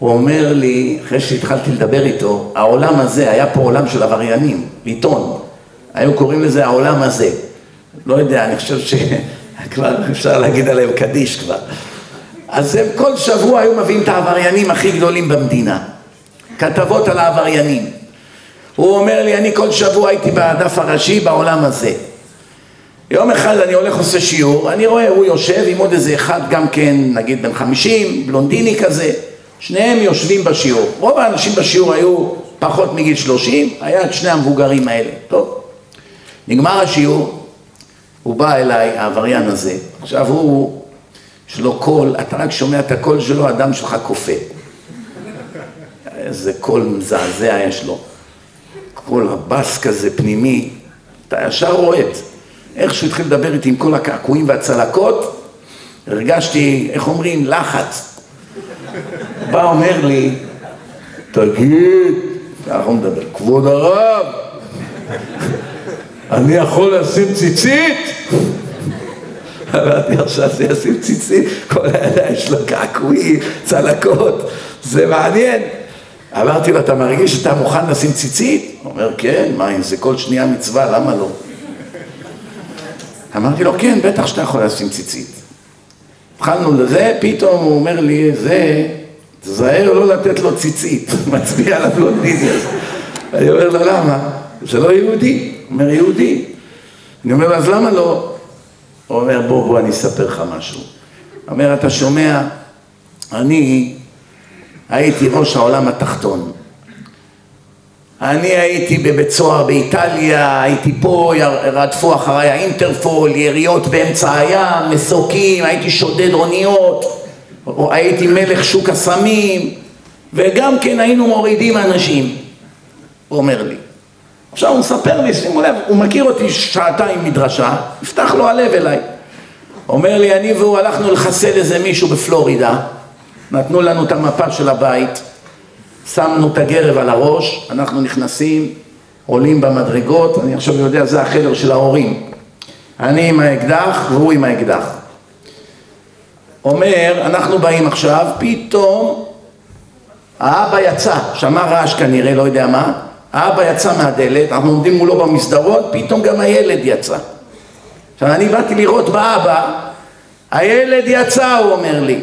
הוא אומר לי, אחרי שהתחלתי לדבר איתו, העולם הזה, היה פה עולם של עבריינים, עיתון. היו קוראים לזה העולם הזה. לא יודע, אני חושב שכבר אפשר להגיד עליהם קדיש כבר. אז הם כל שבוע היו מביאים את העבריינים הכי גדולים במדינה. כתבות על העבריינים. הוא אומר לי, אני כל שבוע הייתי בדף הראשי בעולם הזה. יום אחד אני הולך עושה שיעור, אני רואה, הוא יושב עם עוד איזה אחד גם כן, נגיד בן חמישים, בלונדיני כזה, שניהם יושבים בשיעור. רוב האנשים בשיעור היו פחות מגיל שלושים, היה את שני המבוגרים האלה. טוב, נגמר השיעור, הוא בא אליי, העבריין הזה, עכשיו הוא, יש לו קול, אתה רק שומע את הקול שלו, הדם שלך קופא. איזה קול מזעזע יש לו. קול הבס כזה פנימי, אתה ישר רועד. איך שהוא התחיל לדבר איתי עם כל הקעקועים והצלקות, הרגשתי, איך אומרים, לחץ. בא אומר לי, תגיד, הוא מדבר, כבוד הרב, אני יכול לשים ציצית? אמרתי עכשיו שישים ציצית, כל הידיים שלו קעקועים, צלקות, זה מעניין. אמרתי לו, אתה מרגיש שאתה מוכן לשים ציצית? הוא אומר, כן, מה אם זה כל שנייה מצווה, למה לא? אמרתי לו, כן, בטח שאתה יכול לשים ציצית. התחלנו לזה, פתאום הוא אומר לי, זה, תזהר לא לתת לו ציצית, מצביע על הבלונדיני הזה. אני אומר לו, למה? זה לא יהודי. הוא אומר, יהודי. אני אומר אז למה לא? הוא אומר, בוא, בוא, אני אספר לך משהו. אומר, אתה שומע, אני הייתי ראש העולם התחתון. אני הייתי בבית סוהר באיטליה, הייתי פה, רדפו אחריי האינטרפול, יריות באמצע הים, מסוקים, הייתי שודד אוניות, הייתי מלך שוק הסמים, וגם כן היינו מורידים אנשים, הוא אומר לי. עכשיו הוא מספר לי, שימו לב, הוא מכיר אותי שעתיים מדרשה, נפתח לו הלב אליי. אומר לי, אני והוא הלכנו לחסל איזה מישהו בפלורידה, נתנו לנו את המפה של הבית, שמנו את הגרב על הראש, אנחנו נכנסים, עולים במדרגות, אני עכשיו יודע, זה החדר של ההורים. אני עם האקדח והוא עם האקדח. אומר, אנחנו באים עכשיו, פתאום האבא יצא, שמע רעש כנראה, לא יודע מה, האבא יצא מהדלת, אנחנו עומדים מולו במסדרון, פתאום גם הילד יצא. עכשיו אני באתי לראות באבא, הילד יצא, הוא אומר לי.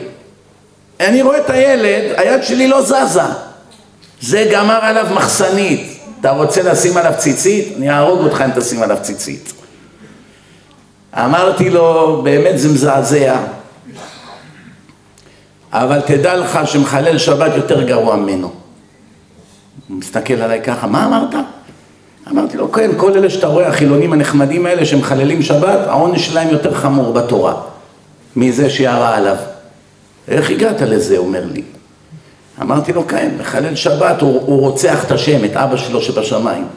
אני רואה את הילד, היד שלי לא זזה. זה גמר עליו מחסנית. אתה רוצה לשים עליו ציצית? אני אהרוג אותך אם תשים עליו ציצית. אמרתי לו, באמת זה מזעזע, אבל תדע לך שמחלל שבת יותר גרוע ממנו. הוא מסתכל עליי ככה, מה אמרת? אמרתי לו, כן, כל אלה שאתה רואה, החילונים הנחמדים האלה שמחללים שבת, העונש שלהם יותר חמור בתורה מזה שירה עליו. איך הגעת לזה? אומר לי. אמרתי לו, כן, מחלל שבת, הוא, הוא רוצח את השם, את אבא שלו שבשמיים.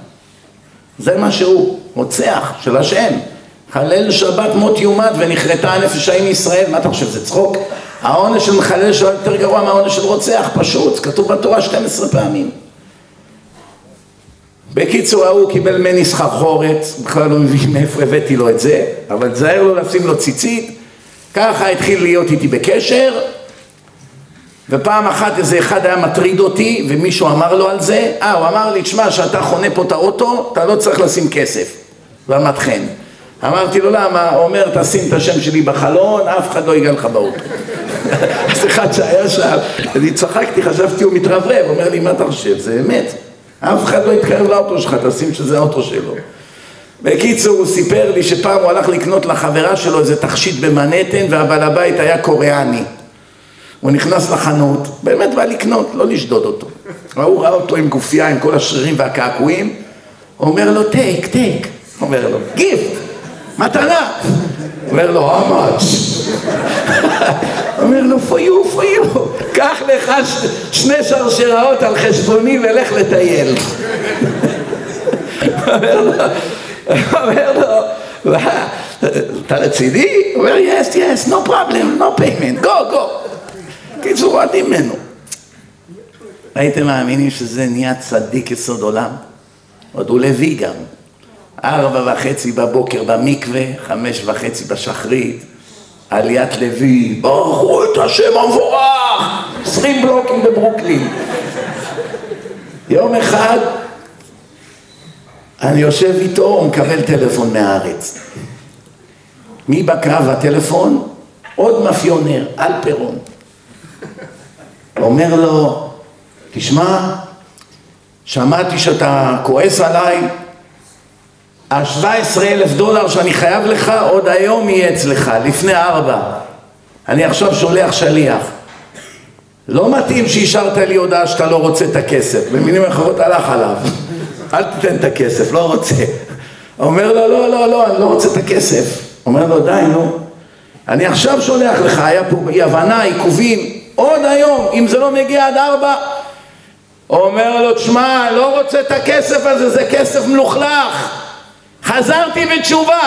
זה מה שהוא, רוצח של השם. חלל שבת מות יומת ונכרתה הנפש ההיא מישראל, מה אתה חושב, זה צחוק? העונש של מחלל שבת יותר גרוע מהעונש של רוצח, פשוט, כתוב בתורה 12 פעמים. בקיצור ההוא קיבל ממני סחרחורת, בכלל לא מבין מאיפה הבאתי לו את זה, אבל תזהר לו לשים לו ציצית, ככה התחיל להיות איתי בקשר, ופעם אחת איזה אחד היה מטריד אותי ומישהו אמר לו על זה, אה הוא אמר לי, תשמע, שאתה חונה פה את האוטו, אתה לא צריך לשים כסף, רמת חן. אמרתי לו למה? הוא אומר תשים את השם שלי בחלון, אף אחד לא ייגע לך באוטו. אז אחד שהיה שם, אני צחקתי, חשבתי הוא מתרברב, אומר לי מה אתה חושב? זה אמת, אף אחד לא יתקרב לאוטו שלך, תשים שזה האוטו שלו. בקיצור הוא סיפר לי שפעם הוא הלך לקנות לחברה שלו איזה תכשיט במנהטן והבעל הבית היה קוריאני. הוא נכנס לחנות, באמת בא לקנות, לא לשדוד אותו. הוא ראה אותו עם גופייה, עם כל השרירים והקעקועים, אומר לו, טייק, טייק. אומר לו, גיפט, מתנה. אומר לו, much? אומר לו, for you. קח לך שני שרשראות על חשבוני ולך לטייל. אומר לו, אומר לו, אתה רציני? אומר, yes, yes, no problem, no payment, go, go. קיצור, אוהדים ממנו. הייתם מאמינים שזה נהיה צדיק יסוד עולם? עוד הוא לוי גם. ארבע וחצי בבוקר במקווה, חמש וחצי בשחרית, עליית לוי, ברכו את השם המבורך, עשרים בלוקים בברוקלין. יום אחד אני יושב איתו, הוא מקבל טלפון מהארץ. מי בקרב הטלפון? עוד מאפיונר, אלפרון. אומר לו, תשמע, שמעתי שאתה כועס עליי, ה-17 אלף דולר שאני חייב לך עוד היום יהיה אצלך, לפני ארבע. אני עכשיו שולח שליח. לא מתאים שאישרת לי הודעה שאתה לא רוצה את הכסף. במילים אחרות הלך עליו. אל תיתן את הכסף, לא רוצה. אומר לו, לא, לא, לא, אני לא רוצה את הכסף. אומר לו, די, נו. אני עכשיו שולח לך, היה פה אי הבנה, עיכובים. עוד היום, אם זה לא מגיע עד ארבע, אומר לו, תשמע, לא רוצה את הכסף הזה, זה כסף מלוכלך. חזרתי בתשובה.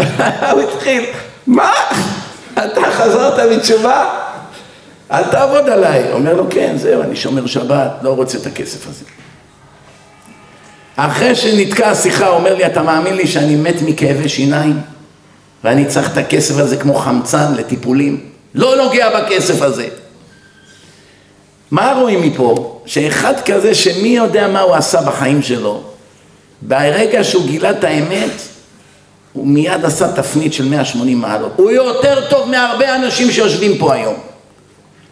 הוא התחיל, מה? אתה חזרת בתשובה? אל תעבוד עליי. אומר לו, כן, זהו, אני שומר שבת, לא רוצה את הכסף הזה. אחרי שנתקע השיחה, אומר לי, אתה מאמין לי שאני מת מכאבי שיניים? ואני צריך את הכסף הזה כמו חמצן לטיפולים? לא נוגע בכסף הזה. מה רואים מפה? שאחד כזה שמי יודע מה הוא עשה בחיים שלו, ברגע שהוא גילה את האמת, הוא מיד עשה תפנית של 180 מעלות. הוא יותר טוב מהרבה אנשים שיושבים פה היום,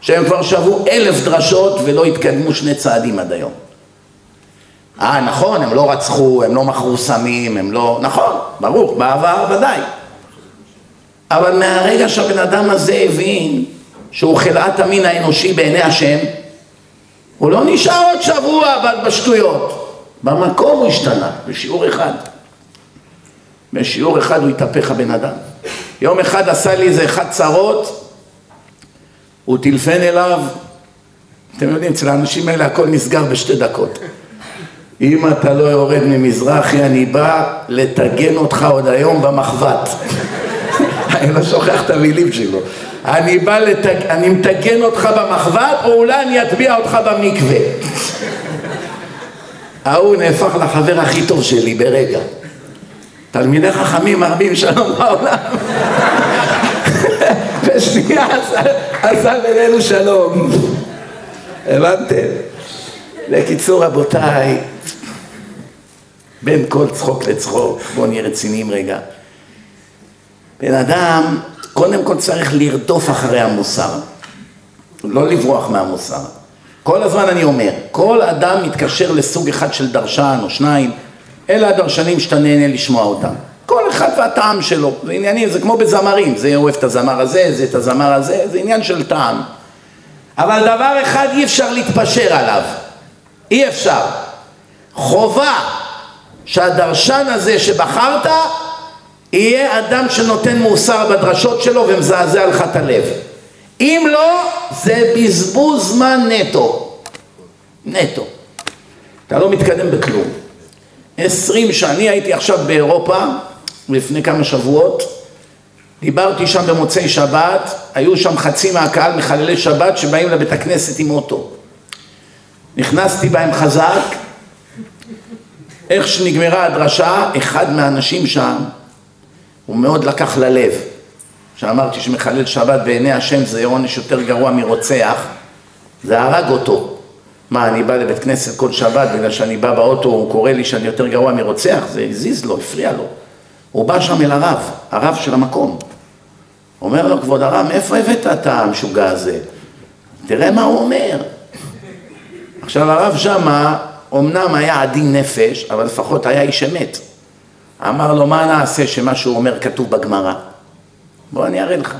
שהם כבר שבו אלף דרשות ולא התקדמו שני צעדים עד היום. אה, נכון, הם לא רצחו, הם לא מכרו סמים, הם לא... נכון, ברור, בעבר ודאי. אבל מהרגע שהבן אדם הזה הבין שהוא חלאת המין האנושי בעיני השם, הוא לא נשאר עוד שבוע בשטויות. במקום הוא השתנה, בשיעור אחד. בשיעור אחד הוא התהפך הבן אדם. יום אחד עשה לי איזה אחד צרות, הוא טילפן אליו, אתם יודעים, אצל האנשים האלה הכל נסגר בשתי דקות. אם אתה לא יורד ממזרחי, אני בא לטגן אותך עוד היום במחבת. אני לא שוכח את המילים שלו. אני בא לתג... אני מטגן אותך במחבת, או אולי אני אטביע אותך במקווה. ההוא נהפך לחבר הכי טוב שלי ברגע. תלמידי חכמים מרבים שלום בעולם. בשנייה עשה בינינו שלום. הבנתם? בקיצור רבותיי, בין כל צחוק לצחוק, בואו נהיה רציניים רגע. בן אדם קודם כל צריך לרדוף אחרי המוסר, לא לברוח מהמוסר. כל הזמן אני אומר, כל אדם מתקשר לסוג אחד של דרשן או שניים, אלה הדרשנים שאתה נהנה לשמוע אותם. כל אחד והטעם שלו, זה עניינים, זה כמו בזמרים, זה אוהב את הזמר הזה, זה את הזמר הזה, זה עניין של טעם. אבל דבר אחד אי אפשר להתפשר עליו, אי אפשר. חובה שהדרשן הזה שבחרת יהיה אדם שנותן מוסר בדרשות שלו ומזעזע לך את הלב. אם לא, זה בזבוז זמן נטו. נטו. אתה לא מתקדם בכלום. עשרים שנה, הייתי עכשיו באירופה, לפני כמה שבועות, דיברתי שם במוצאי שבת, היו שם חצי מהקהל מחללי שבת שבאים לבית הכנסת עם אוטו. נכנסתי בהם חזק, איך שנגמרה הדרשה, אחד מהאנשים שם, הוא מאוד לקח ללב. שאמרתי שמחלל שבת בעיני השם זה עונש יותר גרוע מרוצח, זה הרג אותו. מה, אני בא לבית כנסת כל שבת בגלל שאני בא באוטו, הוא קורא לי שאני יותר גרוע מרוצח? זה הזיז לו, הפריע לו. הוא בא שם אל הרב, הרב של המקום. אומר לו, כבוד הרב, מאיפה הבאת את המשוגע הזה? תראה מה הוא אומר. עכשיו הרב שמה, אמנם היה עדין נפש, אבל לפחות היה איש אמת. אמר לו, מה נעשה שמה שהוא אומר כתוב בגמרא? בוא אני אראה לך.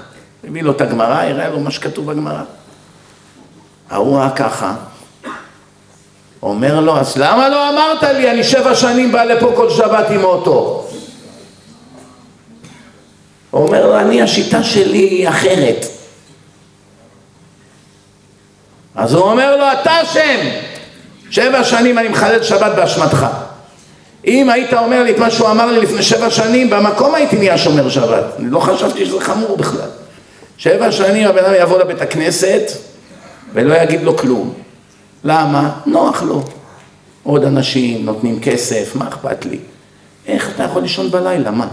הביא לו את הגמרא, יראה לו מה שכתוב בגמרא. ההוא היה ככה, אומר לו, אז למה לא אמרת לי, אני שבע שנים בא לפה כל שבת עם אוטו? אומר לו, אני השיטה שלי היא אחרת. אז הוא אומר לו, אתה אשם, שבע שנים אני מחלל שבת באשמתך. אם היית אומר לי את מה שהוא אמר לי לפני שבע שנים, במקום הייתי נהיה שומר שבת. אני לא חשבתי שזה חמור בכלל. שבע שנים הבן אדם יבוא לבית הכנסת ולא יגיד לו כלום. למה? נוח לו. עוד אנשים נותנים כסף, מה אכפת לי? איך אתה יכול לישון בלילה? מה?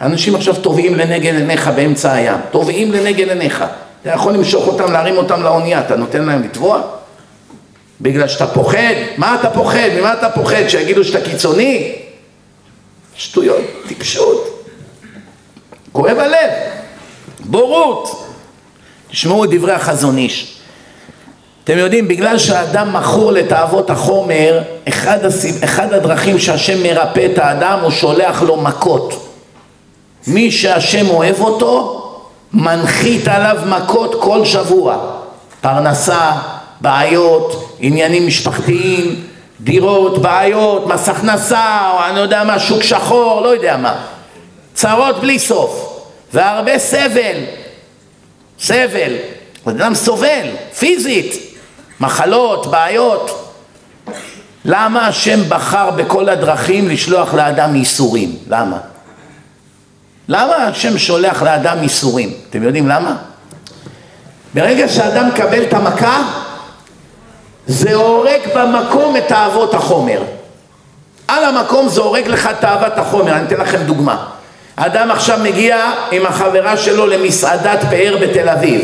אנשים עכשיו טובעים לנגד עיניך באמצע הים, טובעים לנגד עיניך. אתה יכול למשוך אותם, להרים אותם לאונייה, אתה נותן להם לטבוע? בגלל שאתה פוחד? מה אתה פוחד? ממה אתה פוחד? שיגידו שאתה קיצוני? שטויות, טיפשות. כואב הלב, בורות. תשמעו את דברי החזון איש. אתם יודעים, בגלל שהאדם מכור לתאוות החומר, אחד, הסיב... אחד הדרכים שהשם מרפא את האדם הוא שולח לו מכות. מי שהשם אוהב אותו, מנחית עליו מכות כל שבוע. פרנסה, בעיות, עניינים משפחתיים, דירות, בעיות, מס הכנסה, או אני יודע מה, שוק שחור, לא יודע מה. צרות בלי סוף, והרבה סבל. סבל. אדם סובל, פיזית. מחלות, בעיות. למה השם בחר בכל הדרכים לשלוח לאדם ייסורים? למה? למה השם שולח לאדם ייסורים? אתם יודעים למה? ברגע שאדם מקבל את המכה, זה הורג במקום את תאוות החומר. על המקום זה הורג לך תאוות החומר, אני אתן לכם דוגמה. אדם עכשיו מגיע עם החברה שלו למסעדת פאר בתל אביב.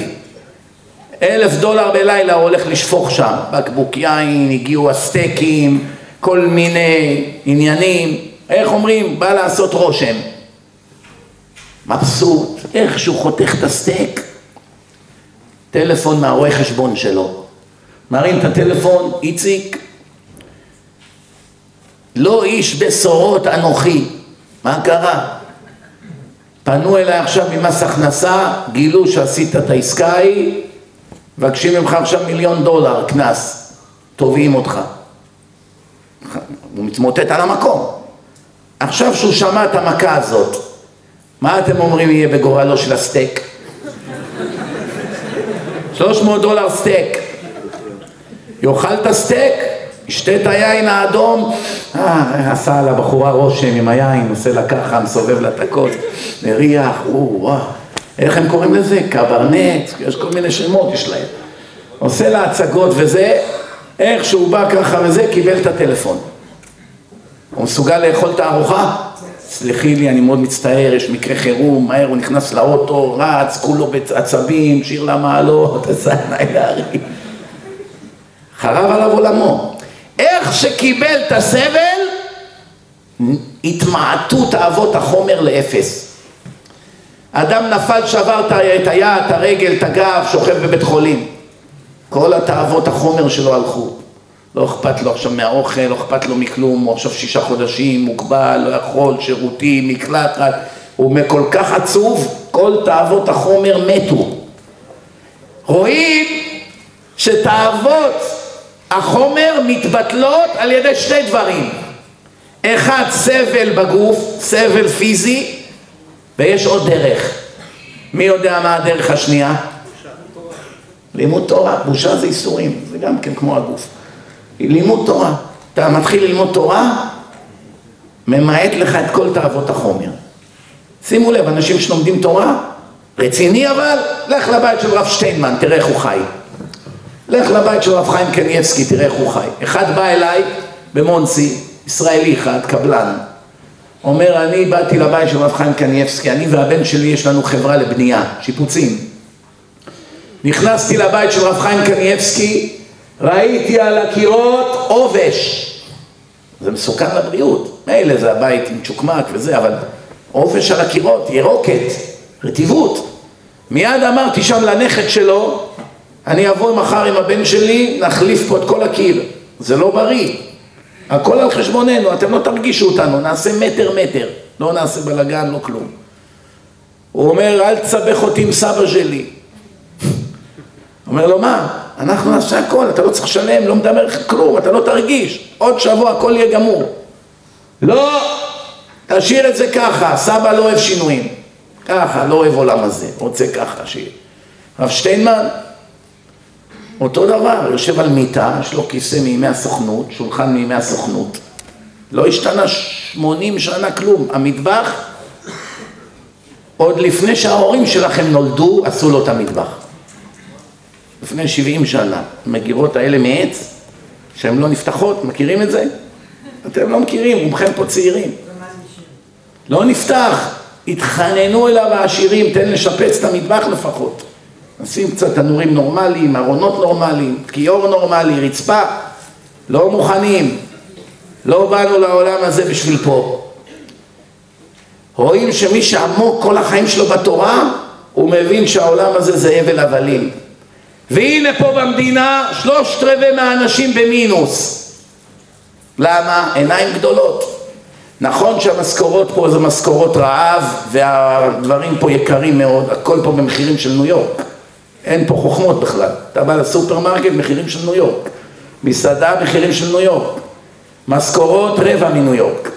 אלף דולר בלילה הוא הולך לשפוך שם, בקבוק יין, הגיעו הסטייקים, כל מיני עניינים, איך אומרים? בא לעשות רושם. מבסוט, איך שהוא חותך את הסטייק, טלפון מהרואה חשבון שלו. מרים את הטלפון, איציק, לא איש בשורות אנוכי. מה קרה? פנו אליי עכשיו ממס הכנסה, גילו שעשית את העסקה ההיא, מבקשים ממך עכשיו מיליון דולר קנס, תובעים אותך. הוא מתמוטט על המקום. עכשיו שהוא שמע את המכה הזאת, מה אתם אומרים יהיה בגורלו של הסטייק? 300 דולר סטייק. יאכל את הסטייק, ישתה את היין האדום, אה, עשה על הבחורה רושם עם היין, עושה לה ככה, מסובב לה את הכוס, מריח, או. איך הם קוראים לזה? קברנט, יש כל מיני שמות יש להם. עושה לה הצגות וזה, איך שהוא בא ככה וזה, קיבל את הטלפון. הוא מסוגל לאכול את הארוחה? סלחי לי, אני מאוד מצטער, יש מקרה חירום, מהר הוא נכנס לאוטו, רץ, כולו בעצבים, שיר למעלות, עשה עיניי להרים. חרב עליו עולמו. איך שקיבל את הסבל, התמעטו תאוות החומר לאפס. אדם נפל, שבר את היד, את הרגל, את הגב, שוכב בבית חולים. כל התאוות החומר שלו הלכו. לא אכפת לו עכשיו מהאוכל, לא אכפת לו מכלום, הוא עכשיו שישה חודשים, מוגבל, לא יכול, שירותים, מקלט, רק... הוא כל כך עצוב, כל תאוות החומר מתו. רואים שתאוות החומר מתבטלות על ידי שני דברים. אחד, סבל בגוף, סבל פיזי, ויש עוד דרך. מי יודע מה הדרך השנייה? לימוד תורה. בושה זה איסורים, זה גם כן כמו הגוף. לימוד תורה. אתה מתחיל ללמוד תורה, ממעט לך את כל תאוות החומר. שימו לב, אנשים שלומדים תורה, רציני אבל, לך לבית של רב שטיינמן, תראה איך הוא חי. לך לבית של רב חיים קניאבסקי, תראה איך הוא חי. אחד בא אליי במונסי, ישראלי אחד, קבלן. אומר, אני באתי לבית של רב חיים קניאבסקי, אני והבן שלי יש לנו חברה לבנייה, שיפוצים. נכנסתי לבית של רב חיים קניאבסקי, ראיתי על הקירות עובש. זה מסוכן לבריאות. מילא זה הבית עם צ'וקמק וזה, אבל עובש על הקירות, ירוקת, רטיבות. מיד אמרתי שם לנכד שלו, אני אבוא מחר עם הבן שלי, נחליף פה את כל הקיר. זה לא בריא. הכל על חשבוננו, אתם לא תרגישו אותנו, נעשה מטר מטר. לא נעשה בלאגן, לא כלום. הוא אומר, אל תסבך אותי עם סבא שלי. אומר לו, מה? אנחנו נעשה הכל, אתה לא צריך לשלם, לא מדבר לך כלום, אתה לא תרגיש. עוד שבוע הכל יהיה גמור. לא, תשאיר את זה ככה, סבא לא אוהב שינויים. ככה, לא אוהב עולם הזה, רוצה ככה שיהיה. הרב שטיינמן, אותו דבר, יושב על מיטה, יש לו כיסא מימי הסוכנות, שולחן מימי הסוכנות. לא השתנה שמונים שנה כלום. המטבח, עוד לפני שההורים שלכם נולדו, עשו לו את המטבח. לפני שבעים שנה. המגירות האלה מעץ, שהן לא נפתחות, מכירים את זה? אתם לא מכירים, רובכם פה צעירים. לא נפתח, התחננו אליו העשירים, תן לשפץ את המטבח לפחות. נשים קצת תנורים נורמליים, ארונות נורמליים, כיור נורמלי, רצפה, לא מוכנים. לא באנו לעולם הזה בשביל פה. רואים שמי שעמוק כל החיים שלו בתורה, הוא מבין שהעולם הזה זה הבל הבלים. והנה פה במדינה שלושת רבעי מהאנשים במינוס. למה? עיניים גדולות. נכון שהמשכורות פה זה משכורות רעב והדברים פה יקרים מאוד, הכל פה במחירים של ניו יורק. אין פה חוכמות בכלל. אתה בא לסופרמרקט, מחירים של ניו יורק. מסעדה, מחירים של ניו יורק. משכורות רבע מניו יורק.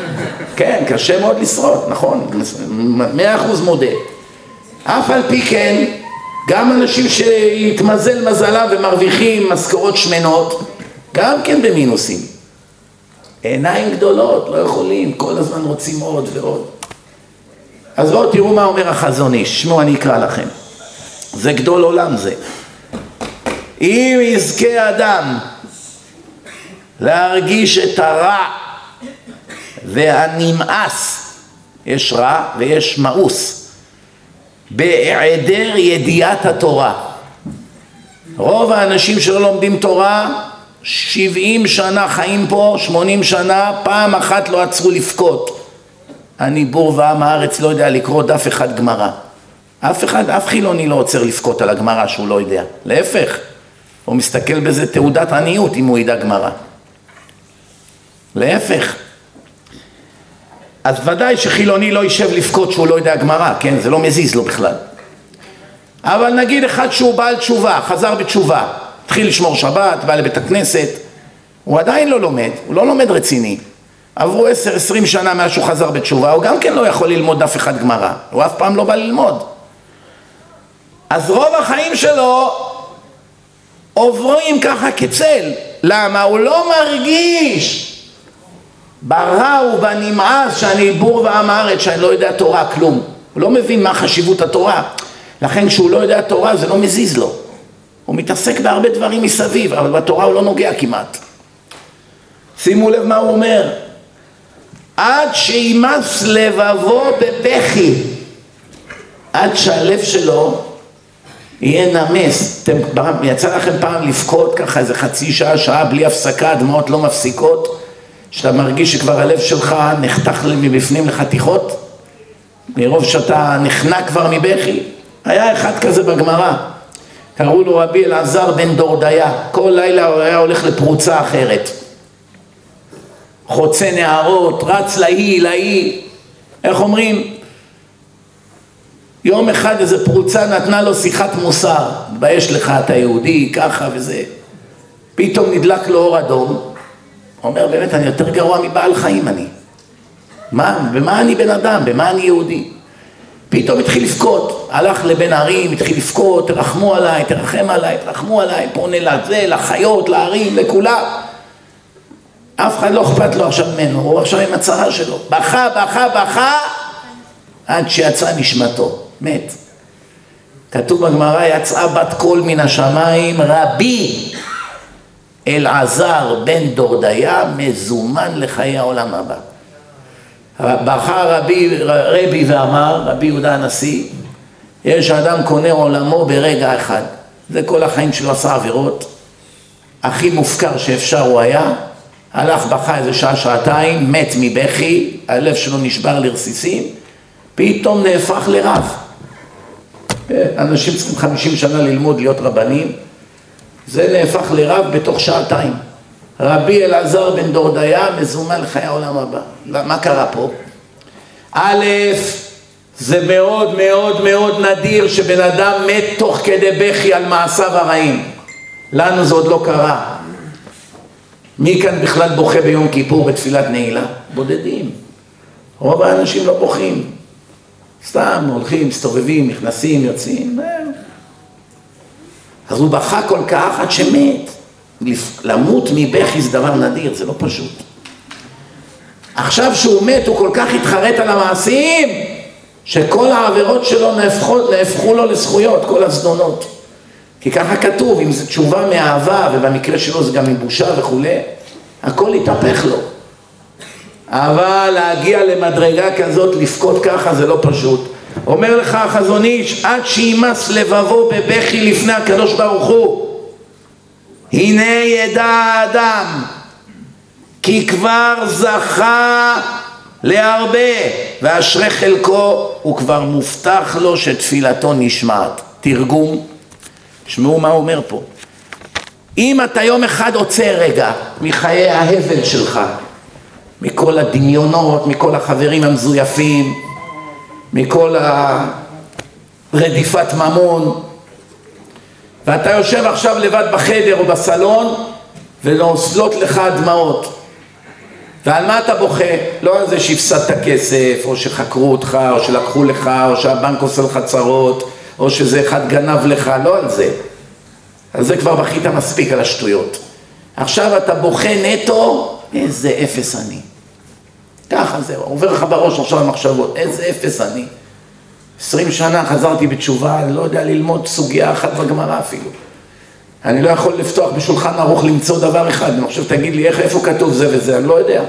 כן, קשה מאוד לשרוד, נכון, מאה אחוז מודה. אף על פי כן, גם אנשים שהתמזל מזלם ומרוויחים משכורות שמנות, גם כן במינוסים. עיניים גדולות, לא יכולים, כל הזמן רוצים עוד ועוד. אז בואו תראו מה אומר החזון איש, שמעו אני אקרא לכם. זה גדול עולם זה. אם יזכה אדם להרגיש את הרע והנמאס, יש רע ויש מאוס, בהיעדר ידיעת התורה. רוב האנשים שלא לומדים תורה, שבעים שנה חיים פה, שמונים שנה, פעם אחת לא עצרו לבכות. אני בור ועם הארץ לא יודע לקרוא דף אחד גמרא. אף אחד, אף חילוני לא עוצר לבכות על הגמרא שהוא לא יודע. להפך, הוא מסתכל בזה תעודת עניות אם הוא ידע גמרא. להפך. אז ודאי שחילוני לא יישב לבכות שהוא לא יודע גמרא, כן? זה לא מזיז לו בכלל. אבל נגיד אחד שהוא בעל תשובה, חזר בתשובה, התחיל לשמור שבת, בא לבית הכנסת, הוא עדיין לא לומד, הוא לא לומד רציני. עברו עשר, עשרים שנה מאז שהוא חזר בתשובה, הוא גם כן לא יכול ללמוד דף אחד גמרא, הוא אף פעם לא בא ללמוד. אז רוב החיים שלו עוברים ככה כצל. למה? הוא לא מרגיש ברע ובנמאס שאני בור ועם הארץ, שאני לא יודע תורה כלום. הוא לא מבין מה חשיבות התורה. לכן כשהוא לא יודע תורה זה לא מזיז לו. הוא מתעסק בהרבה דברים מסביב, אבל בתורה הוא לא נוגע כמעט. שימו לב מה הוא אומר. עד שימס לבבו בבכי, עד שהלב שלו יהיה נמס. אתם, יצא לכם פעם לבכות ככה איזה חצי שעה, שעה בלי הפסקה, הדמעות לא מפסיקות, שאתה מרגיש שכבר הלב שלך נחתך מבפנים לחתיכות, מרוב שאתה נחנק כבר מבכי. היה אחד כזה בגמרא, קראו לו רבי אלעזר בן דורדיה, כל לילה הוא היה הולך לפרוצה אחרת. חוצה נהרות, רץ להיא, להיא, איך אומרים? יום אחד איזה פרוצה נתנה לו שיחת מוסר, מתבייש לך אתה יהודי, ככה וזה. פתאום נדלק לו אור אדום, אומר באמת אני יותר גרוע מבעל חיים אני. מה, במה אני בן אדם, במה אני יהודי? פתאום התחיל לבכות, הלך לבן ערים, התחיל לבכות, תרחמו עליי, תרחם עליי, תרחמו עליי, פונה לזה, לחיות, לערים, לכולם. אף אחד לא אכפת לו עכשיו ממנו, הוא עכשיו עם הצרה שלו. בכה, בכה, בכה, עד שיצאה נשמתו, מת. כתוב בגמרא, יצאה בת קול מן השמיים, רבי אלעזר בן דורדיה מזומן לחיי העולם הבא. בכה רבי, רבי ואמר, רבי יהודה הנשיא, יש אדם קונה עולמו ברגע אחד. זה כל החיים שלו עשה עבירות. הכי מופקר שאפשר הוא היה, הלך בכה איזה שעה, שעתיים, מת מבכי, הלב שלו נשבר לרסיסים, פתאום נהפך לרב. אנשים צריכים חמישים שנה ללמוד להיות רבנים, זה נהפך לרב בתוך שעתיים. רבי אלעזר בן דורדיה מזומן לחיי העולם הבא. מה קרה פה? א', זה מאוד מאוד מאוד נדיר שבן אדם מת תוך כדי בכי על מעשיו הרעים. לנו זה עוד לא קרה. מי כאן בכלל בוכה ביום כיפור בתפילת נעילה? בודדים. רוב האנשים לא בוכים. סתם הולכים, מסתובבים, נכנסים, יוצאים, אז הוא בכה כל כך עד שמת. למות מבכי זה דבר נדיר, זה לא פשוט. עכשיו שהוא מת הוא כל כך התחרט על המעשים שכל העבירות שלו נהפכו, נהפכו לו לזכויות, כל הזדונות. כי ככה כתוב, אם זו תשובה מאהבה, ובמקרה שלו זה גם מבושה וכולי, הכל יתהפך לו. אבל להגיע למדרגה כזאת, לבכות ככה, זה לא פשוט. אומר לך החזון איש, עד שימס לבבו בבכי לפני הקדוש ברוך הוא, הנה ידע האדם, כי כבר זכה להרבה, ואשרי חלקו, הוא כבר מובטח לו שתפילתו נשמעת. תרגום, תשמעו מה הוא אומר פה. אם אתה יום אחד עוצר רגע מחיי ההבל שלך, מכל הדמיונות, מכל החברים המזויפים, מכל הרדיפת ממון, ואתה יושב עכשיו לבד בחדר או בסלון ונוסלות לך דמעות. ועל מה אתה בוכה? לא על זה שהפסדת כסף, או שחקרו אותך, או שלקחו לך, או שהבנק עושה לך צרות, או שזה אחד גנב לך, לא על זה. על זה כבר בכית מספיק על השטויות. עכשיו אתה בוכה נטו, איזה אפס אני. ככה זהו, עובר לך בראש עכשיו המחשבות, איזה אפס אני. עשרים שנה חזרתי בתשובה, אני לא יודע ללמוד סוגיה אחת בגמרא אפילו. אני לא יכול לפתוח בשולחן ערוך למצוא דבר אחד, אני חושב, תגיד לי, איך, איפה כתוב זה וזה, אני לא יודע.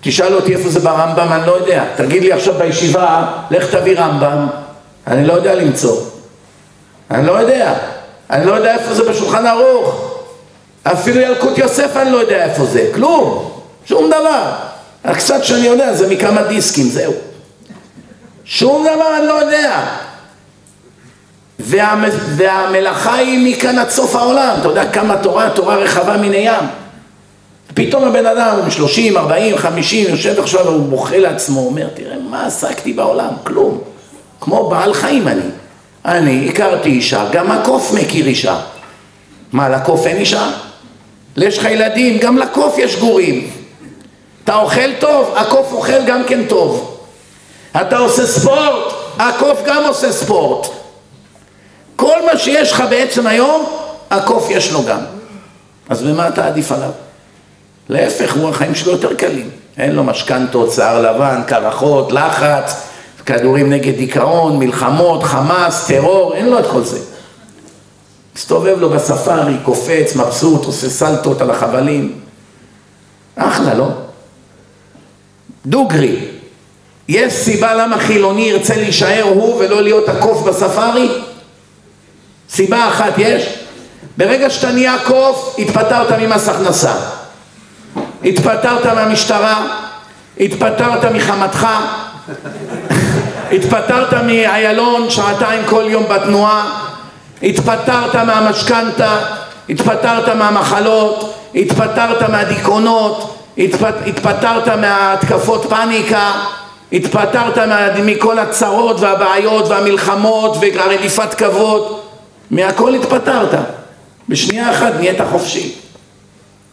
תשאל אותי איפה זה ברמב"ם, אני לא יודע. תגיד לי עכשיו בישיבה, לך תביא רמב"ם, אני לא יודע למצוא. אני לא יודע. אני לא יודע איפה זה בשולחן ערוך. אפילו ילקוט יוסף אני לא יודע איפה זה, כלום, שום דבר. הקצת שאני יודע זה מכמה דיסקים, זהו. שום דבר אני לא יודע. וה, והמלאכה היא מכאן עד סוף העולם. אתה יודע כמה תורה, תורה רחבה מן הים. פתאום הבן אדם, 30, 40, 50, יושב עכשיו והוא בוכה לעצמו, אומר, תראה, מה עסקתי בעולם? כלום. כמו בעל חיים אני. אני הכרתי אישה, גם הקוף מכיר אישה. מה, לקוף אין אישה? יש לך ילדים, גם לקוף יש גורים. אתה אוכל טוב, הקוף אוכל גם כן טוב. אתה עושה ספורט, הקוף גם עושה ספורט. כל מה שיש לך בעצם היום, הקוף יש לו גם. אז במה אתה עדיף עליו? להפך, הוא החיים שלו יותר קלים. אין לו משכנתות, שיער לבן, קרחות, לחץ, כדורים נגד דיכאון, מלחמות, חמאס, טרור, אין לו את כל זה. מסתובב לו בספארי, קופץ, מבסוט, עושה סלטות על החבלים. אחלה, לא? דוגרי, יש סיבה למה חילוני ירצה להישאר הוא ולא להיות הקוף בספארי? סיבה אחת יש, ברגע שאתה נהיה קוף, התפטרת ממס הכנסה, התפטרת מהמשטרה, התפטרת מחמתך, התפטרת מאיילון שעתיים כל יום בתנועה, התפטרת מהמשכנתה, התפטרת מהמחלות, התפטרת מהדיכאונות, התפט, התפטרת מהתקפות פאניקה, התפטרת מכל הצרות והבעיות והמלחמות והרדיפת כבוד, מהכל התפטרת. בשנייה אחת נהיית חופשי.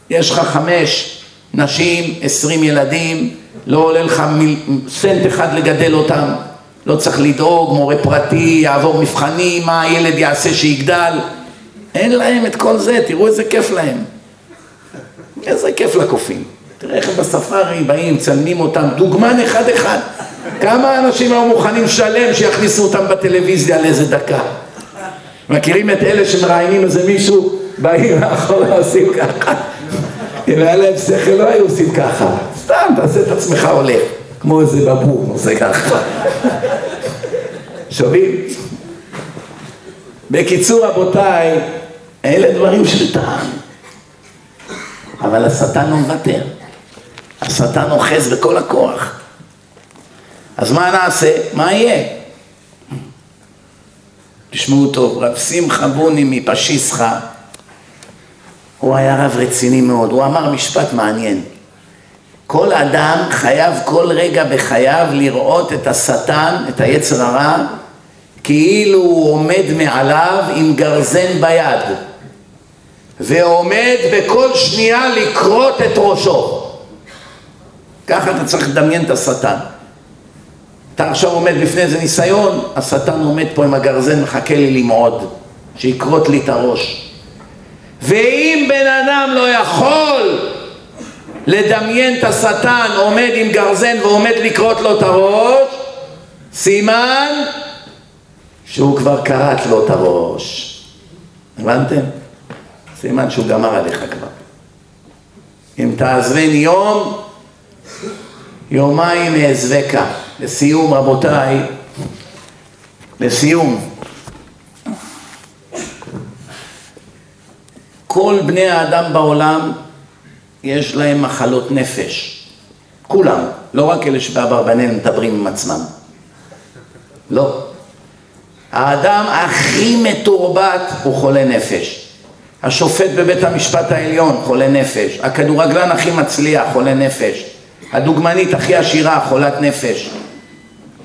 יש לך חמש נשים, עשרים ילדים, לא עולה לך מיל... סנט אחד לגדל אותם, לא צריך לדאוג, מורה פרטי, יעבור מבחנים, מה הילד יעשה שיגדל, אין להם את כל זה, תראו איזה כיף להם. איזה כיף לקופים. תראה איך בספארי באים, מצלמים אותם, דוגמן אחד אחד. כמה אנשים היו מוכנים לשלם שיכניסו אותם בטלוויזיה לאיזה דקה? מכירים את אלה שמראיינים איזה מישהו, באים מאחורה עושים ככה? אם היה להם שכל לא היו עושים ככה, סתם תעשה את עצמך הולך, כמו איזה בבור עושה ככה. שומעים? בקיצור רבותיי, אלה דברים של טעם. אבל השטן לא מוותר. השטן אוחז בכל הכוח. אז מה נעשה? מה יהיה? תשמעו טוב, רב שמחה בוני מפשיסחה, הוא היה רב רציני מאוד, הוא אמר משפט מעניין. כל אדם חייב כל רגע בחייו לראות את השטן, את היצר הרע, כאילו הוא עומד מעליו עם גרזן ביד, ועומד בכל שנייה לכרות את ראשו. ככה אתה צריך לדמיין את השטן. אתה עכשיו עומד בפני איזה ניסיון, השטן עומד פה עם הגרזן, מחכה לי למעוד, שיכרות לי את הראש. ואם בן אדם לא יכול לדמיין את השטן עומד עם גרזן ועומד לכרות לו את הראש, סימן שהוא כבר כרת לו את הראש. הבנתם? סימן שהוא גמר עליך כבר. אם תעזבני יום, יומיים אעזבקה. לסיום רבותיי, לסיום, כל בני האדם בעולם יש להם מחלות נפש, כולם, לא רק אלה שבאברבנאל מדברים עם עצמם, לא. האדם הכי מתורבת הוא חולה נפש. השופט בבית המשפט העליון חולה נפש, הכדורגלן הכי מצליח חולה נפש, הדוגמנית הכי עשירה חולת נפש,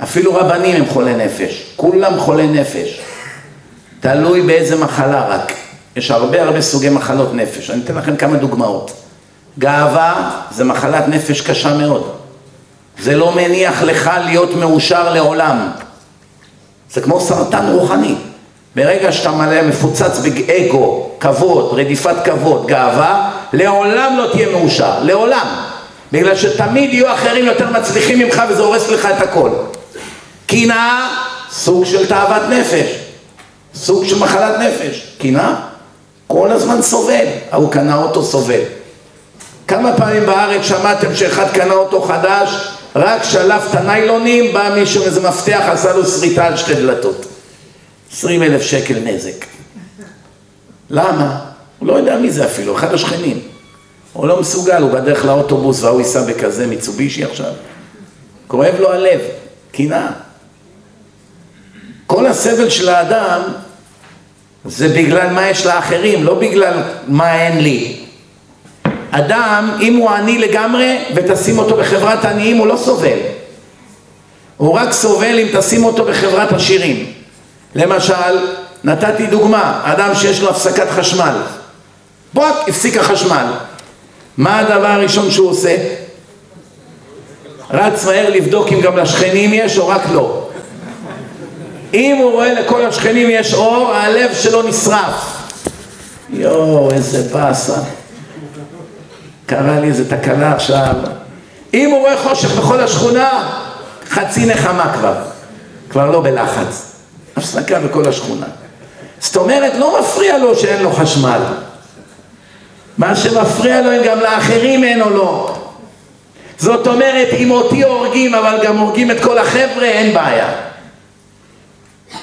אפילו רבנים הם חולי נפש, כולם חולי נפש, תלוי באיזה מחלה רק, יש הרבה הרבה סוגי מחלות נפש, אני אתן לכם כמה דוגמאות. גאווה זה מחלת נפש קשה מאוד, זה לא מניח לך להיות מאושר לעולם, זה כמו סרטן רוחני, ברגע שאתה מלא מפוצץ באגו, כבוד, רדיפת כבוד, גאווה, לעולם לא תהיה מאושר, לעולם, בגלל שתמיד יהיו אחרים יותר מצליחים ממך וזה הורס לך את הכל. קנאה, סוג של תאוות נפש, סוג של מחלת נפש. קנאה, כל הזמן סובל, ההוא קנה אותו סובל. כמה פעמים בארץ שמעתם שאחד קנה אותו חדש, רק שלף את הניילונים, בא מישהו עם איזה מפתח, עשה לו שריטה על שתי דלתות. עשרים אלף שקל נזק. למה? הוא לא יודע מי זה אפילו, אחד השכנים. הוא לא מסוגל, הוא בדרך לאוטובוס והוא ייסע בכזה מיצובישי עכשיו. כואב לו הלב, קנאה. כל הסבל של האדם זה בגלל מה יש לאחרים, לא בגלל מה אין לי. אדם, אם הוא עני לגמרי ותשים אותו בחברת עניים, הוא לא סובל. הוא רק סובל אם תשים אותו בחברת עשירים. למשל, נתתי דוגמה, אדם שיש לו הפסקת חשמל. בואק, הפסיק החשמל. מה הדבר הראשון שהוא עושה? רץ מהר לבדוק אם גם לשכנים יש או רק לא. אם הוא רואה לכל השכנים יש אור, הלב שלו נשרף. יואו, איזה באסה. קרה לי איזה תקלה עכשיו. אם הוא רואה חושך בכל השכונה, חצי נחמה כבר. כבר לא בלחץ. הפסקה בכל השכונה. זאת אומרת, לא מפריע לו שאין לו חשמל. מה שמפריע לו, אם גם לאחרים אין או לא. זאת אומרת, אם אותי הורגים, אבל גם הורגים את כל החבר'ה, אין בעיה.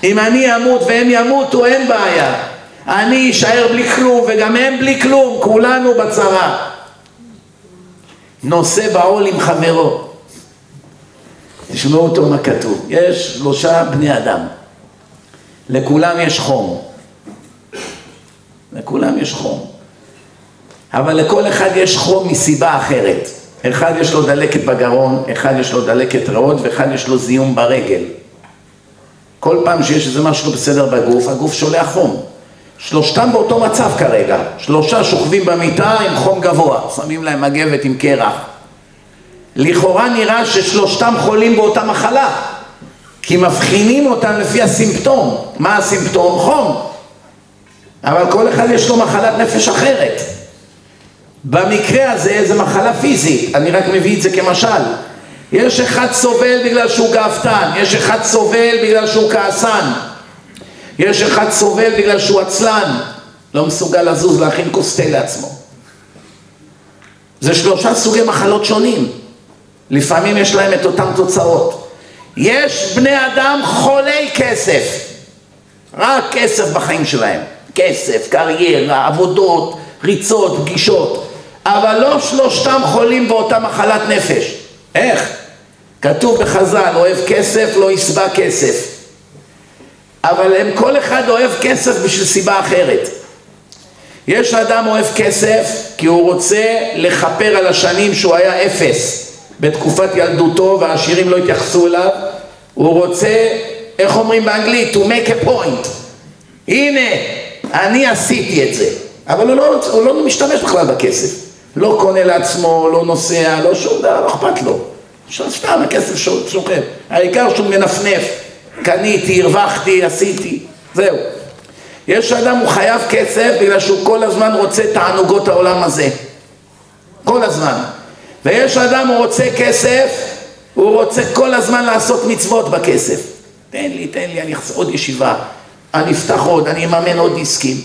אם אני אמות והם ימותו, אין בעיה. אני אשאר בלי כלום וגם הם בלי כלום, כולנו בצרה. נושא בעול עם חברו. תשמעו אותו מה כתוב. יש שלושה בני אדם. לכולם יש חום. לכולם יש חום. אבל לכל אחד יש חום מסיבה אחרת. אחד יש לו דלקת בגרון, אחד יש לו דלקת ריאות ואחד יש לו זיהום ברגל. כל פעם שיש איזה משהו בסדר בגוף, הגוף שולח חום. שלושתם באותו מצב כרגע, שלושה שוכבים במיטה עם חום גבוה, שמים להם מגבת עם קרח. לכאורה נראה ששלושתם חולים באותה מחלה, כי מבחינים אותם לפי הסימפטום. מה הסימפטום? חום. אבל כל אחד יש לו מחלת נפש אחרת. במקרה הזה זה מחלה פיזית, אני רק מביא את זה כמשל. יש אחד סובל בגלל שהוא גאוותן, יש אחד סובל בגלל שהוא כעסן, יש אחד סובל בגלל שהוא עצלן, לא מסוגל לזוז להכין כוס תה לעצמו. זה שלושה סוגי מחלות שונים. לפעמים יש להם את אותן תוצאות. יש בני אדם חולי כסף, רק כסף בחיים שלהם. כסף, קריירה, עבודות, ריצות, פגישות. אבל לא שלושתם חולים באותה מחלת נפש. איך? כתוב בחז"ל, אוהב כסף לא ישבע כסף. אבל הם כל אחד אוהב כסף בשביל סיבה אחרת. יש אדם אוהב כסף כי הוא רוצה לכפר על השנים שהוא היה אפס בתקופת ילדותו והעשירים לא התייחסו אליו. הוא רוצה, איך אומרים באנגלית? to make a point. הנה, אני עשיתי את זה. אבל הוא לא, הוא לא משתמש בכלל בכסף. לא קונה לעצמו, לא נוסע, לא שום דבר, לא אכפת לו. סתם הכסף שוכב. העיקר שהוא מנפנף קניתי, הרווחתי, עשיתי זהו. יש אדם הוא חייב כסף בגלל שהוא כל הזמן רוצה תענוגות העולם הזה. כל הזמן. ויש אדם הוא רוצה כסף הוא רוצה כל הזמן לעשות מצוות בכסף. תן לי, תן לי, אני אחזור עוד ישיבה. אני אפתח עוד, אני אממן עוד דיסקים.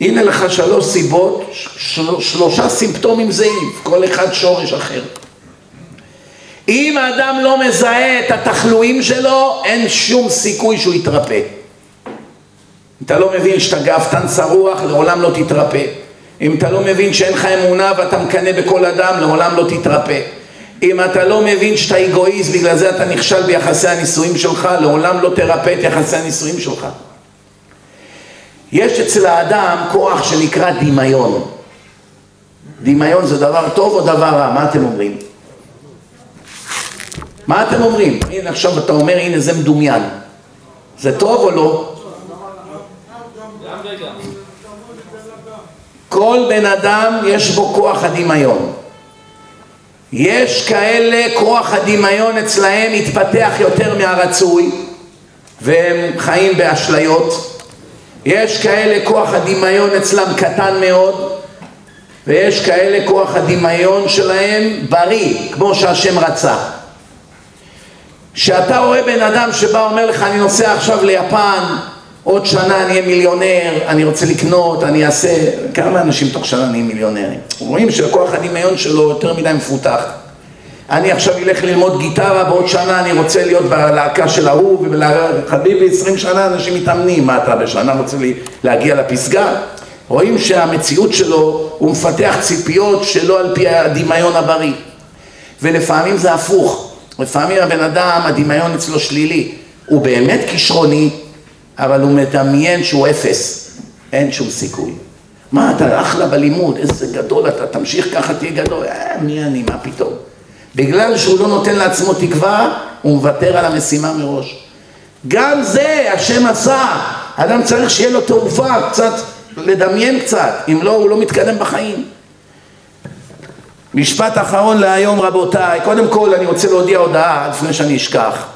הנה לך שלוש סיבות, של, שלושה סימפטומים זהים, כל אחד שורש אחר אם האדם לא מזהה את התחלואים שלו, אין שום סיכוי שהוא יתרפא אתה לא מבין שאתה גאוותן שרוח, לעולם לא תתרפא. אם אתה לא מבין שאין לך אמונה ואתה מקנא בכל אדם, לעולם לא תתרפא. אם אתה לא מבין שאתה אגואיסט, בגלל זה אתה נכשל ביחסי הנישואים שלך, לעולם לא תרפא את יחסי הנישואים שלך. יש אצל האדם כוח שנקרא דמיון. דמיון זה דבר טוב או דבר רע? מה אתם אומרים? מה אתם אומרים? הנה עכשיו אתה אומר, הנה זה מדומיין. זה טוב או לא? כל בן אדם יש בו כוח הדמיון. יש כאלה, כוח הדמיון אצלהם התפתח יותר מהרצוי והם חיים באשליות. יש כאלה, כוח הדמיון אצלם קטן מאוד ויש כאלה, כוח הדמיון שלהם בריא, כמו שהשם רצה. כשאתה רואה בן אדם שבא אומר לך אני נוסע עכשיו ליפן עוד שנה אני אהיה מיליונר, אני רוצה לקנות, אני אעשה... כמה אנשים תוך שנה נהיים מיליונרים? רואים שהכוח הדמיון שלו יותר מדי מפותח. אני עכשיו אלך ללמוד גיטרה, בעוד שנה אני רוצה להיות בלהקה של ההוא, וחביבי, עשרים שנה אנשים מתאמנים, מה אתה בשנה רוצה להגיע לפסגה? רואים שהמציאות שלו, הוא מפתח ציפיות שלא על פי הדמיון הבריא. ולפעמים זה הפוך, לפעמים הבן אדם, הדמיון אצלו שלילי, הוא באמת כישרוני, אבל הוא מדמיין שהוא אפס, אין שום סיכוי. מה אתה אחלה בלימוד, איזה גדול אתה, תמשיך ככה תהיה גדול, אה, מי אני, מה פתאום. בגלל שהוא לא נותן לעצמו תקווה, הוא מוותר על המשימה מראש. גם זה השם עשה, אדם צריך שיהיה לו תעופה, קצת לדמיין קצת, אם לא הוא לא מתקדם בחיים. משפט אחרון להיום רבותיי, קודם כל אני רוצה להודיע הודעה לפני שאני אשכח.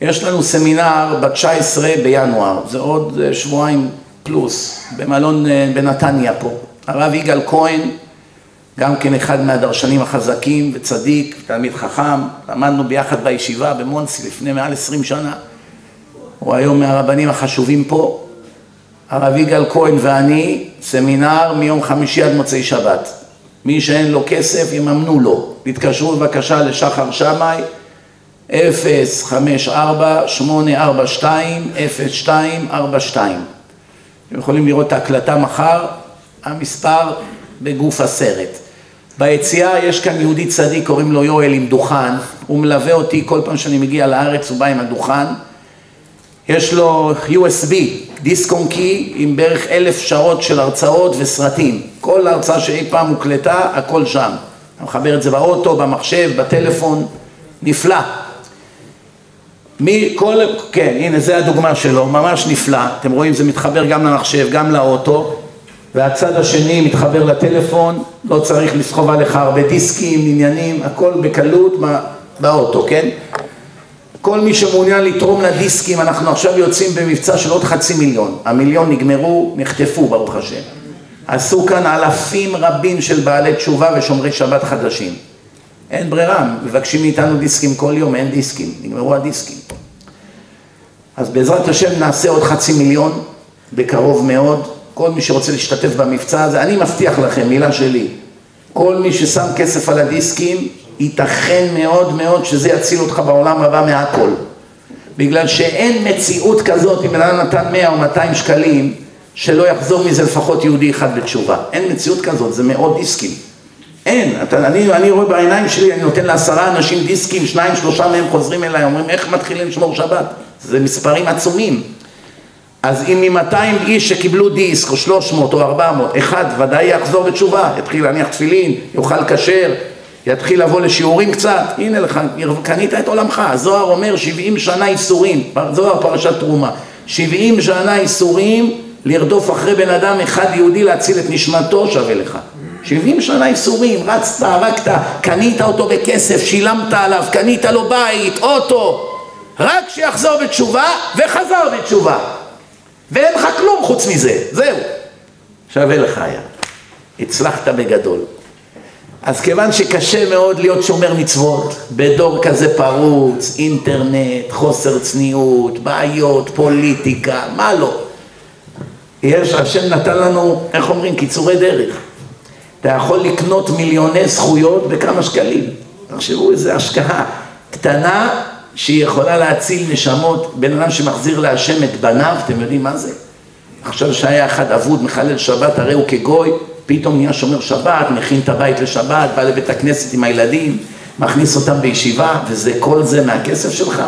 יש לנו סמינר ב-19 בינואר, זה עוד אה, שבועיים פלוס, במלון אה, בנתניה פה. הרב יגאל כהן, גם כן אחד מהדרשנים החזקים וצדיק, תלמיד חכם, למדנו ביחד בישיבה במונסי לפני מעל עשרים שנה. הוא היום מהרבנים החשובים פה. הרב יגאל כהן ואני, סמינר מיום חמישי עד מוצאי שבת. מי שאין לו כסף, יממנו לו. תתקשרו בבקשה לשחר שמאי, 054-842-0242. אתם יכולים לראות את ההקלטה מחר, המספר בגוף הסרט. ביציאה יש כאן יהודי צדיק, קוראים לו יואל עם דוכן, הוא מלווה אותי כל פעם שאני מגיע לארץ, הוא בא עם הדוכן. יש לו USB, דיסק און קי, עם בערך אלף שעות של הרצאות וסרטים. כל הרצאה שאי פעם הוקלטה, הכל שם. אתה מחבר את זה באוטו, במחשב, בטלפון, נפלא. מי, כל, כן, הנה זה הדוגמה שלו, ממש נפלא, אתם רואים זה מתחבר גם למחשב, גם לאוטו והצד השני מתחבר לטלפון, לא צריך לסחוב עליך הרבה דיסקים, עניינים, הכל בקלות באוטו, כן? כל מי שמעוניין לתרום לדיסקים, אנחנו עכשיו יוצאים במבצע של עוד חצי מיליון, המיליון נגמרו, נחטפו ברוך השם. עשו כאן אלפים רבים של בעלי תשובה ושומרי שבת חדשים. אין ברירה, מבקשים מאיתנו דיסקים כל יום, אין דיסקים, נגמרו הדיסקים. אז בעזרת השם נעשה עוד חצי מיליון, בקרוב מאוד. כל מי שרוצה להשתתף במבצע הזה, אני מבטיח לכם, מילה שלי, כל מי ששם כסף על הדיסקים, ייתכן מאוד מאוד שזה יציל אותך בעולם הבא מהכל. בגלל שאין מציאות כזאת, אם אדם נתן 100 או 200 שקלים, שלא יחזור מזה לפחות יהודי אחד בתשובה. אין מציאות כזאת, זה מאות דיסקים. אין, אתה, אני, אני רואה בעיניים שלי, אני נותן לעשרה אנשים דיסקים, שניים, שלושה מהם חוזרים אליי, אומרים איך מתחילים לשמור שבת? זה מספרים עצומים. אז אם מ-200 איש שקיבלו דיסק, או 300 או 400, אחד ודאי יחזור בתשובה, יתחיל להניח תפילין, יאכל כשר, יתחיל לבוא לשיעורים קצת, הנה לך, קנית את עולמך, הזוהר אומר 70 שנה איסורים, זוהר פרשת תרומה, 70 שנה איסורים לרדוף אחרי בן אדם אחד יהודי להציל את נשמתו שווה לך. 70 שנה איסורים, רצת, הרגת, קנית אותו בכסף, שילמת עליו, קנית לו בית, אוטו, רק שיחזור בתשובה, וחזר בתשובה. ואין לך כלום חוץ מזה, זהו. שווה לך היה. הצלחת בגדול. אז כיוון שקשה מאוד להיות שומר מצוות, בדור כזה פרוץ, אינטרנט, חוסר צניעות, בעיות, פוליטיקה, מה לא? יש, השם נתן לנו, איך אומרים, קיצורי דרך. אתה יכול לקנות מיליוני זכויות בכמה שקלים. תחשבו איזה השקעה קטנה שהיא יכולה להציל נשמות, בן אדם שמחזיר להשם את בניו, אתם יודעים מה זה? עכשיו שהיה אחד אבוד מחלל שבת, הרי הוא כגוי, פתאום נהיה שומר שבת, מכין את הבית לשבת, בא לבית הכנסת עם הילדים, מכניס אותם בישיבה, וזה כל זה מהכסף שלך?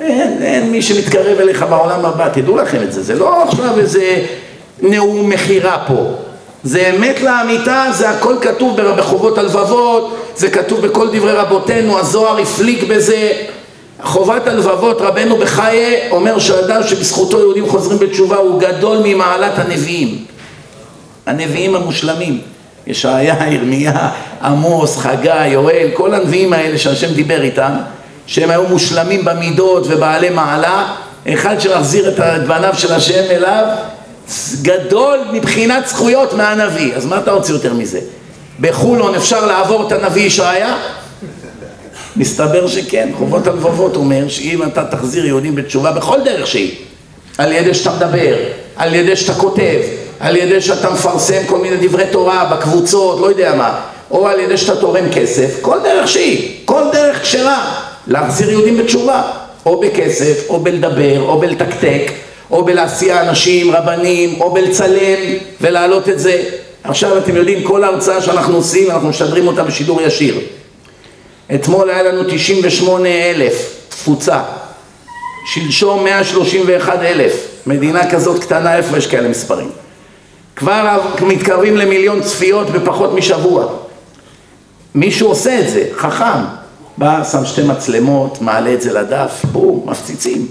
אין, אין מי שמתקרב אליך בעולם הבא, תדעו לכם את זה, זה לא עכשיו איזה נאום מכירה פה, זה אמת לאמיתה, זה הכל כתוב בחובות הלבבות, זה כתוב בכל דברי רבותינו, הזוהר הפליג בזה. חובת הלבבות, רבנו בחיי אומר שאדם שבזכותו יהודים חוזרים בתשובה הוא גדול ממעלת הנביאים. הנביאים המושלמים. ישעיה, ירמיה, עמוס, חגי, יואל, כל הנביאים האלה שהשם דיבר איתם, שהם היו מושלמים במידות ובעלי מעלה, אחד שמחזיר את בניו של השם אליו, גדול מבחינת זכויות מהנביא. אז מה אתה רוצה יותר מזה? בחולון אפשר לעבור את הנביא ישעיה? מסתבר שכן, חובות הלבבות אומר שאם אתה תחזיר יהודים בתשובה בכל דרך שהיא, על ידי שאתה מדבר, על ידי שאתה כותב, על ידי שאתה מפרסם כל מיני דברי תורה בקבוצות, לא יודע מה, או על ידי שאתה תורם כסף, כל דרך שהיא, כל דרך כשרה, להחזיר יהודים בתשובה, או בכסף, או בלדבר, או בלתקתק, או בלהסיע אנשים, רבנים, או בלצלם ולהעלות את זה. עכשיו אתם יודעים, כל ההרצאה שאנחנו עושים, אנחנו משדרים אותה בשידור ישיר. אתמול היה לנו 98 אלף תפוצה, שלשום 131 אלף, מדינה כזאת קטנה, איפה יש כאלה מספרים? כבר מתקרבים למיליון צפיות בפחות משבוע. מישהו עושה את זה, חכם. בא, שם שתי מצלמות, מעלה את זה לדף, בום, מפציצים.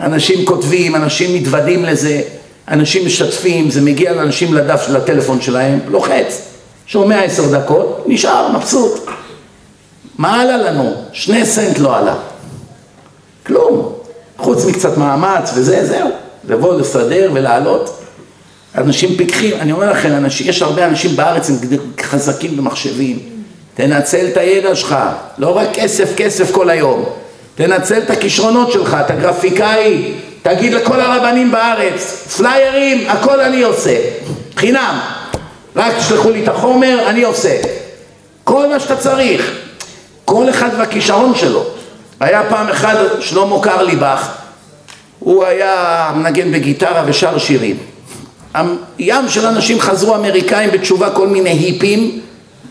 אנשים כותבים, אנשים מתוודים לזה, אנשים משתפים, זה מגיע לאנשים לדף של הטלפון שלהם, לוחץ, שומע עשר דקות, נשאר מבסוט. מה עלה לנו? שני סנט לא עלה. כלום. חוץ מקצת מאמץ וזה, זהו. לבוא לסדר ולעלות. אנשים פיקחים, אני אומר לכם, אנשים, יש הרבה אנשים בארץ הם חזקים במחשבים. תנצל את הידע שלך, לא רק כסף כסף כל היום. תנצל את הכישרונות שלך, את הגרפיקאי, תגיד לכל הרבנים בארץ, פליירים, הכל אני עושה, חינם. רק תשלחו לי את החומר, אני עושה. כל מה שאתה צריך. כל אחד והכישרון שלו. היה פעם אחד שלמה קרליבך, הוא היה מנגן בגיטרה ושר שירים. ים של אנשים חזרו אמריקאים בתשובה כל מיני היפים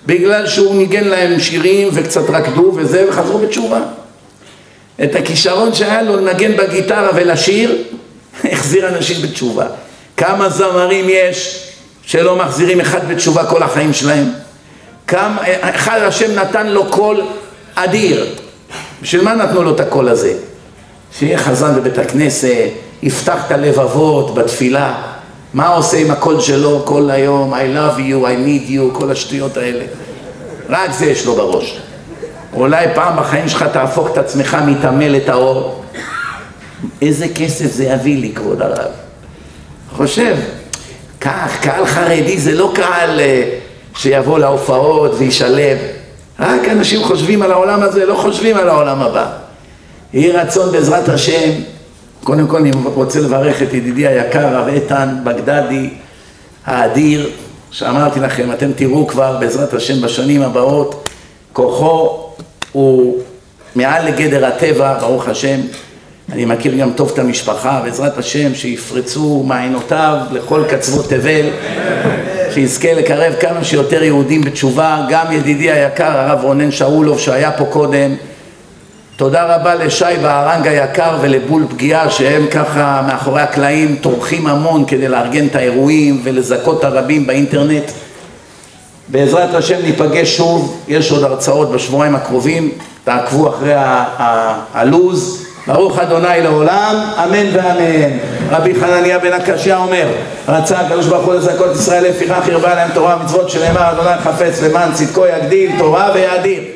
בגלל שהוא ניגן להם שירים וקצת רקדו וזה וחזרו בתשובה. את הכישרון שהיה לו לנגן בגיטרה ולשיר, החזיר אנשים בתשובה. כמה זמרים יש שלא מחזירים אחד בתשובה כל החיים שלהם? כמה, אחד השם נתן לו קול אדיר. בשביל מה נתנו לו את הקול הזה? שיהיה חזן בבית הכנסת, יפתח את הלבבות בתפילה. מה עושה עם הקול שלו כל היום? I love you, I need you, כל השטויות האלה. רק זה יש לו בראש. אולי פעם בחיים שלך תהפוך את עצמך מטמא לטהור. איזה כסף זה יביא לי, כבוד הרב? חושב, כך, קהל חרדי זה לא קהל אה, שיבוא להופעות וישלב. רק אנשים חושבים על העולם הזה, לא חושבים על העולם הבא. יהי רצון בעזרת השם, קודם כל אני רוצה לברך את ידידי היקר, הרב איתן בגדדי האדיר, שאמרתי לכם, אתם תראו כבר בעזרת השם בשנים הבאות, כוחו הוא מעל לגדר הטבע, ברוך השם. אני מכיר גם טוב את המשפחה, בעזרת השם, שיפרצו מעיינותיו לכל קצוות תבל, שיזכה לקרב כמה שיותר יהודים בתשובה, גם ידידי היקר הרב רונן שאולוב שהיה פה קודם, תודה רבה לשי והרנג היקר ולבול פגיעה שהם ככה מאחורי הקלעים טורחים המון כדי לארגן את האירועים ולזכות הרבים באינטרנט. בעזרת השם ניפגש שוב, יש עוד הרצאות בשבועיים הקרובים, תעקבו אחרי הלו"ז. ברוך אדוני לעולם, אמן ואמן. רבי חנניה בן הקשיא אומר, רצה הקדוש ברוך הוא לזכות ישראל לפיכך הרבה להם תורה ומצוות שנאמר אדוני חפץ למען צדקו יגדיל תורה ויאדיר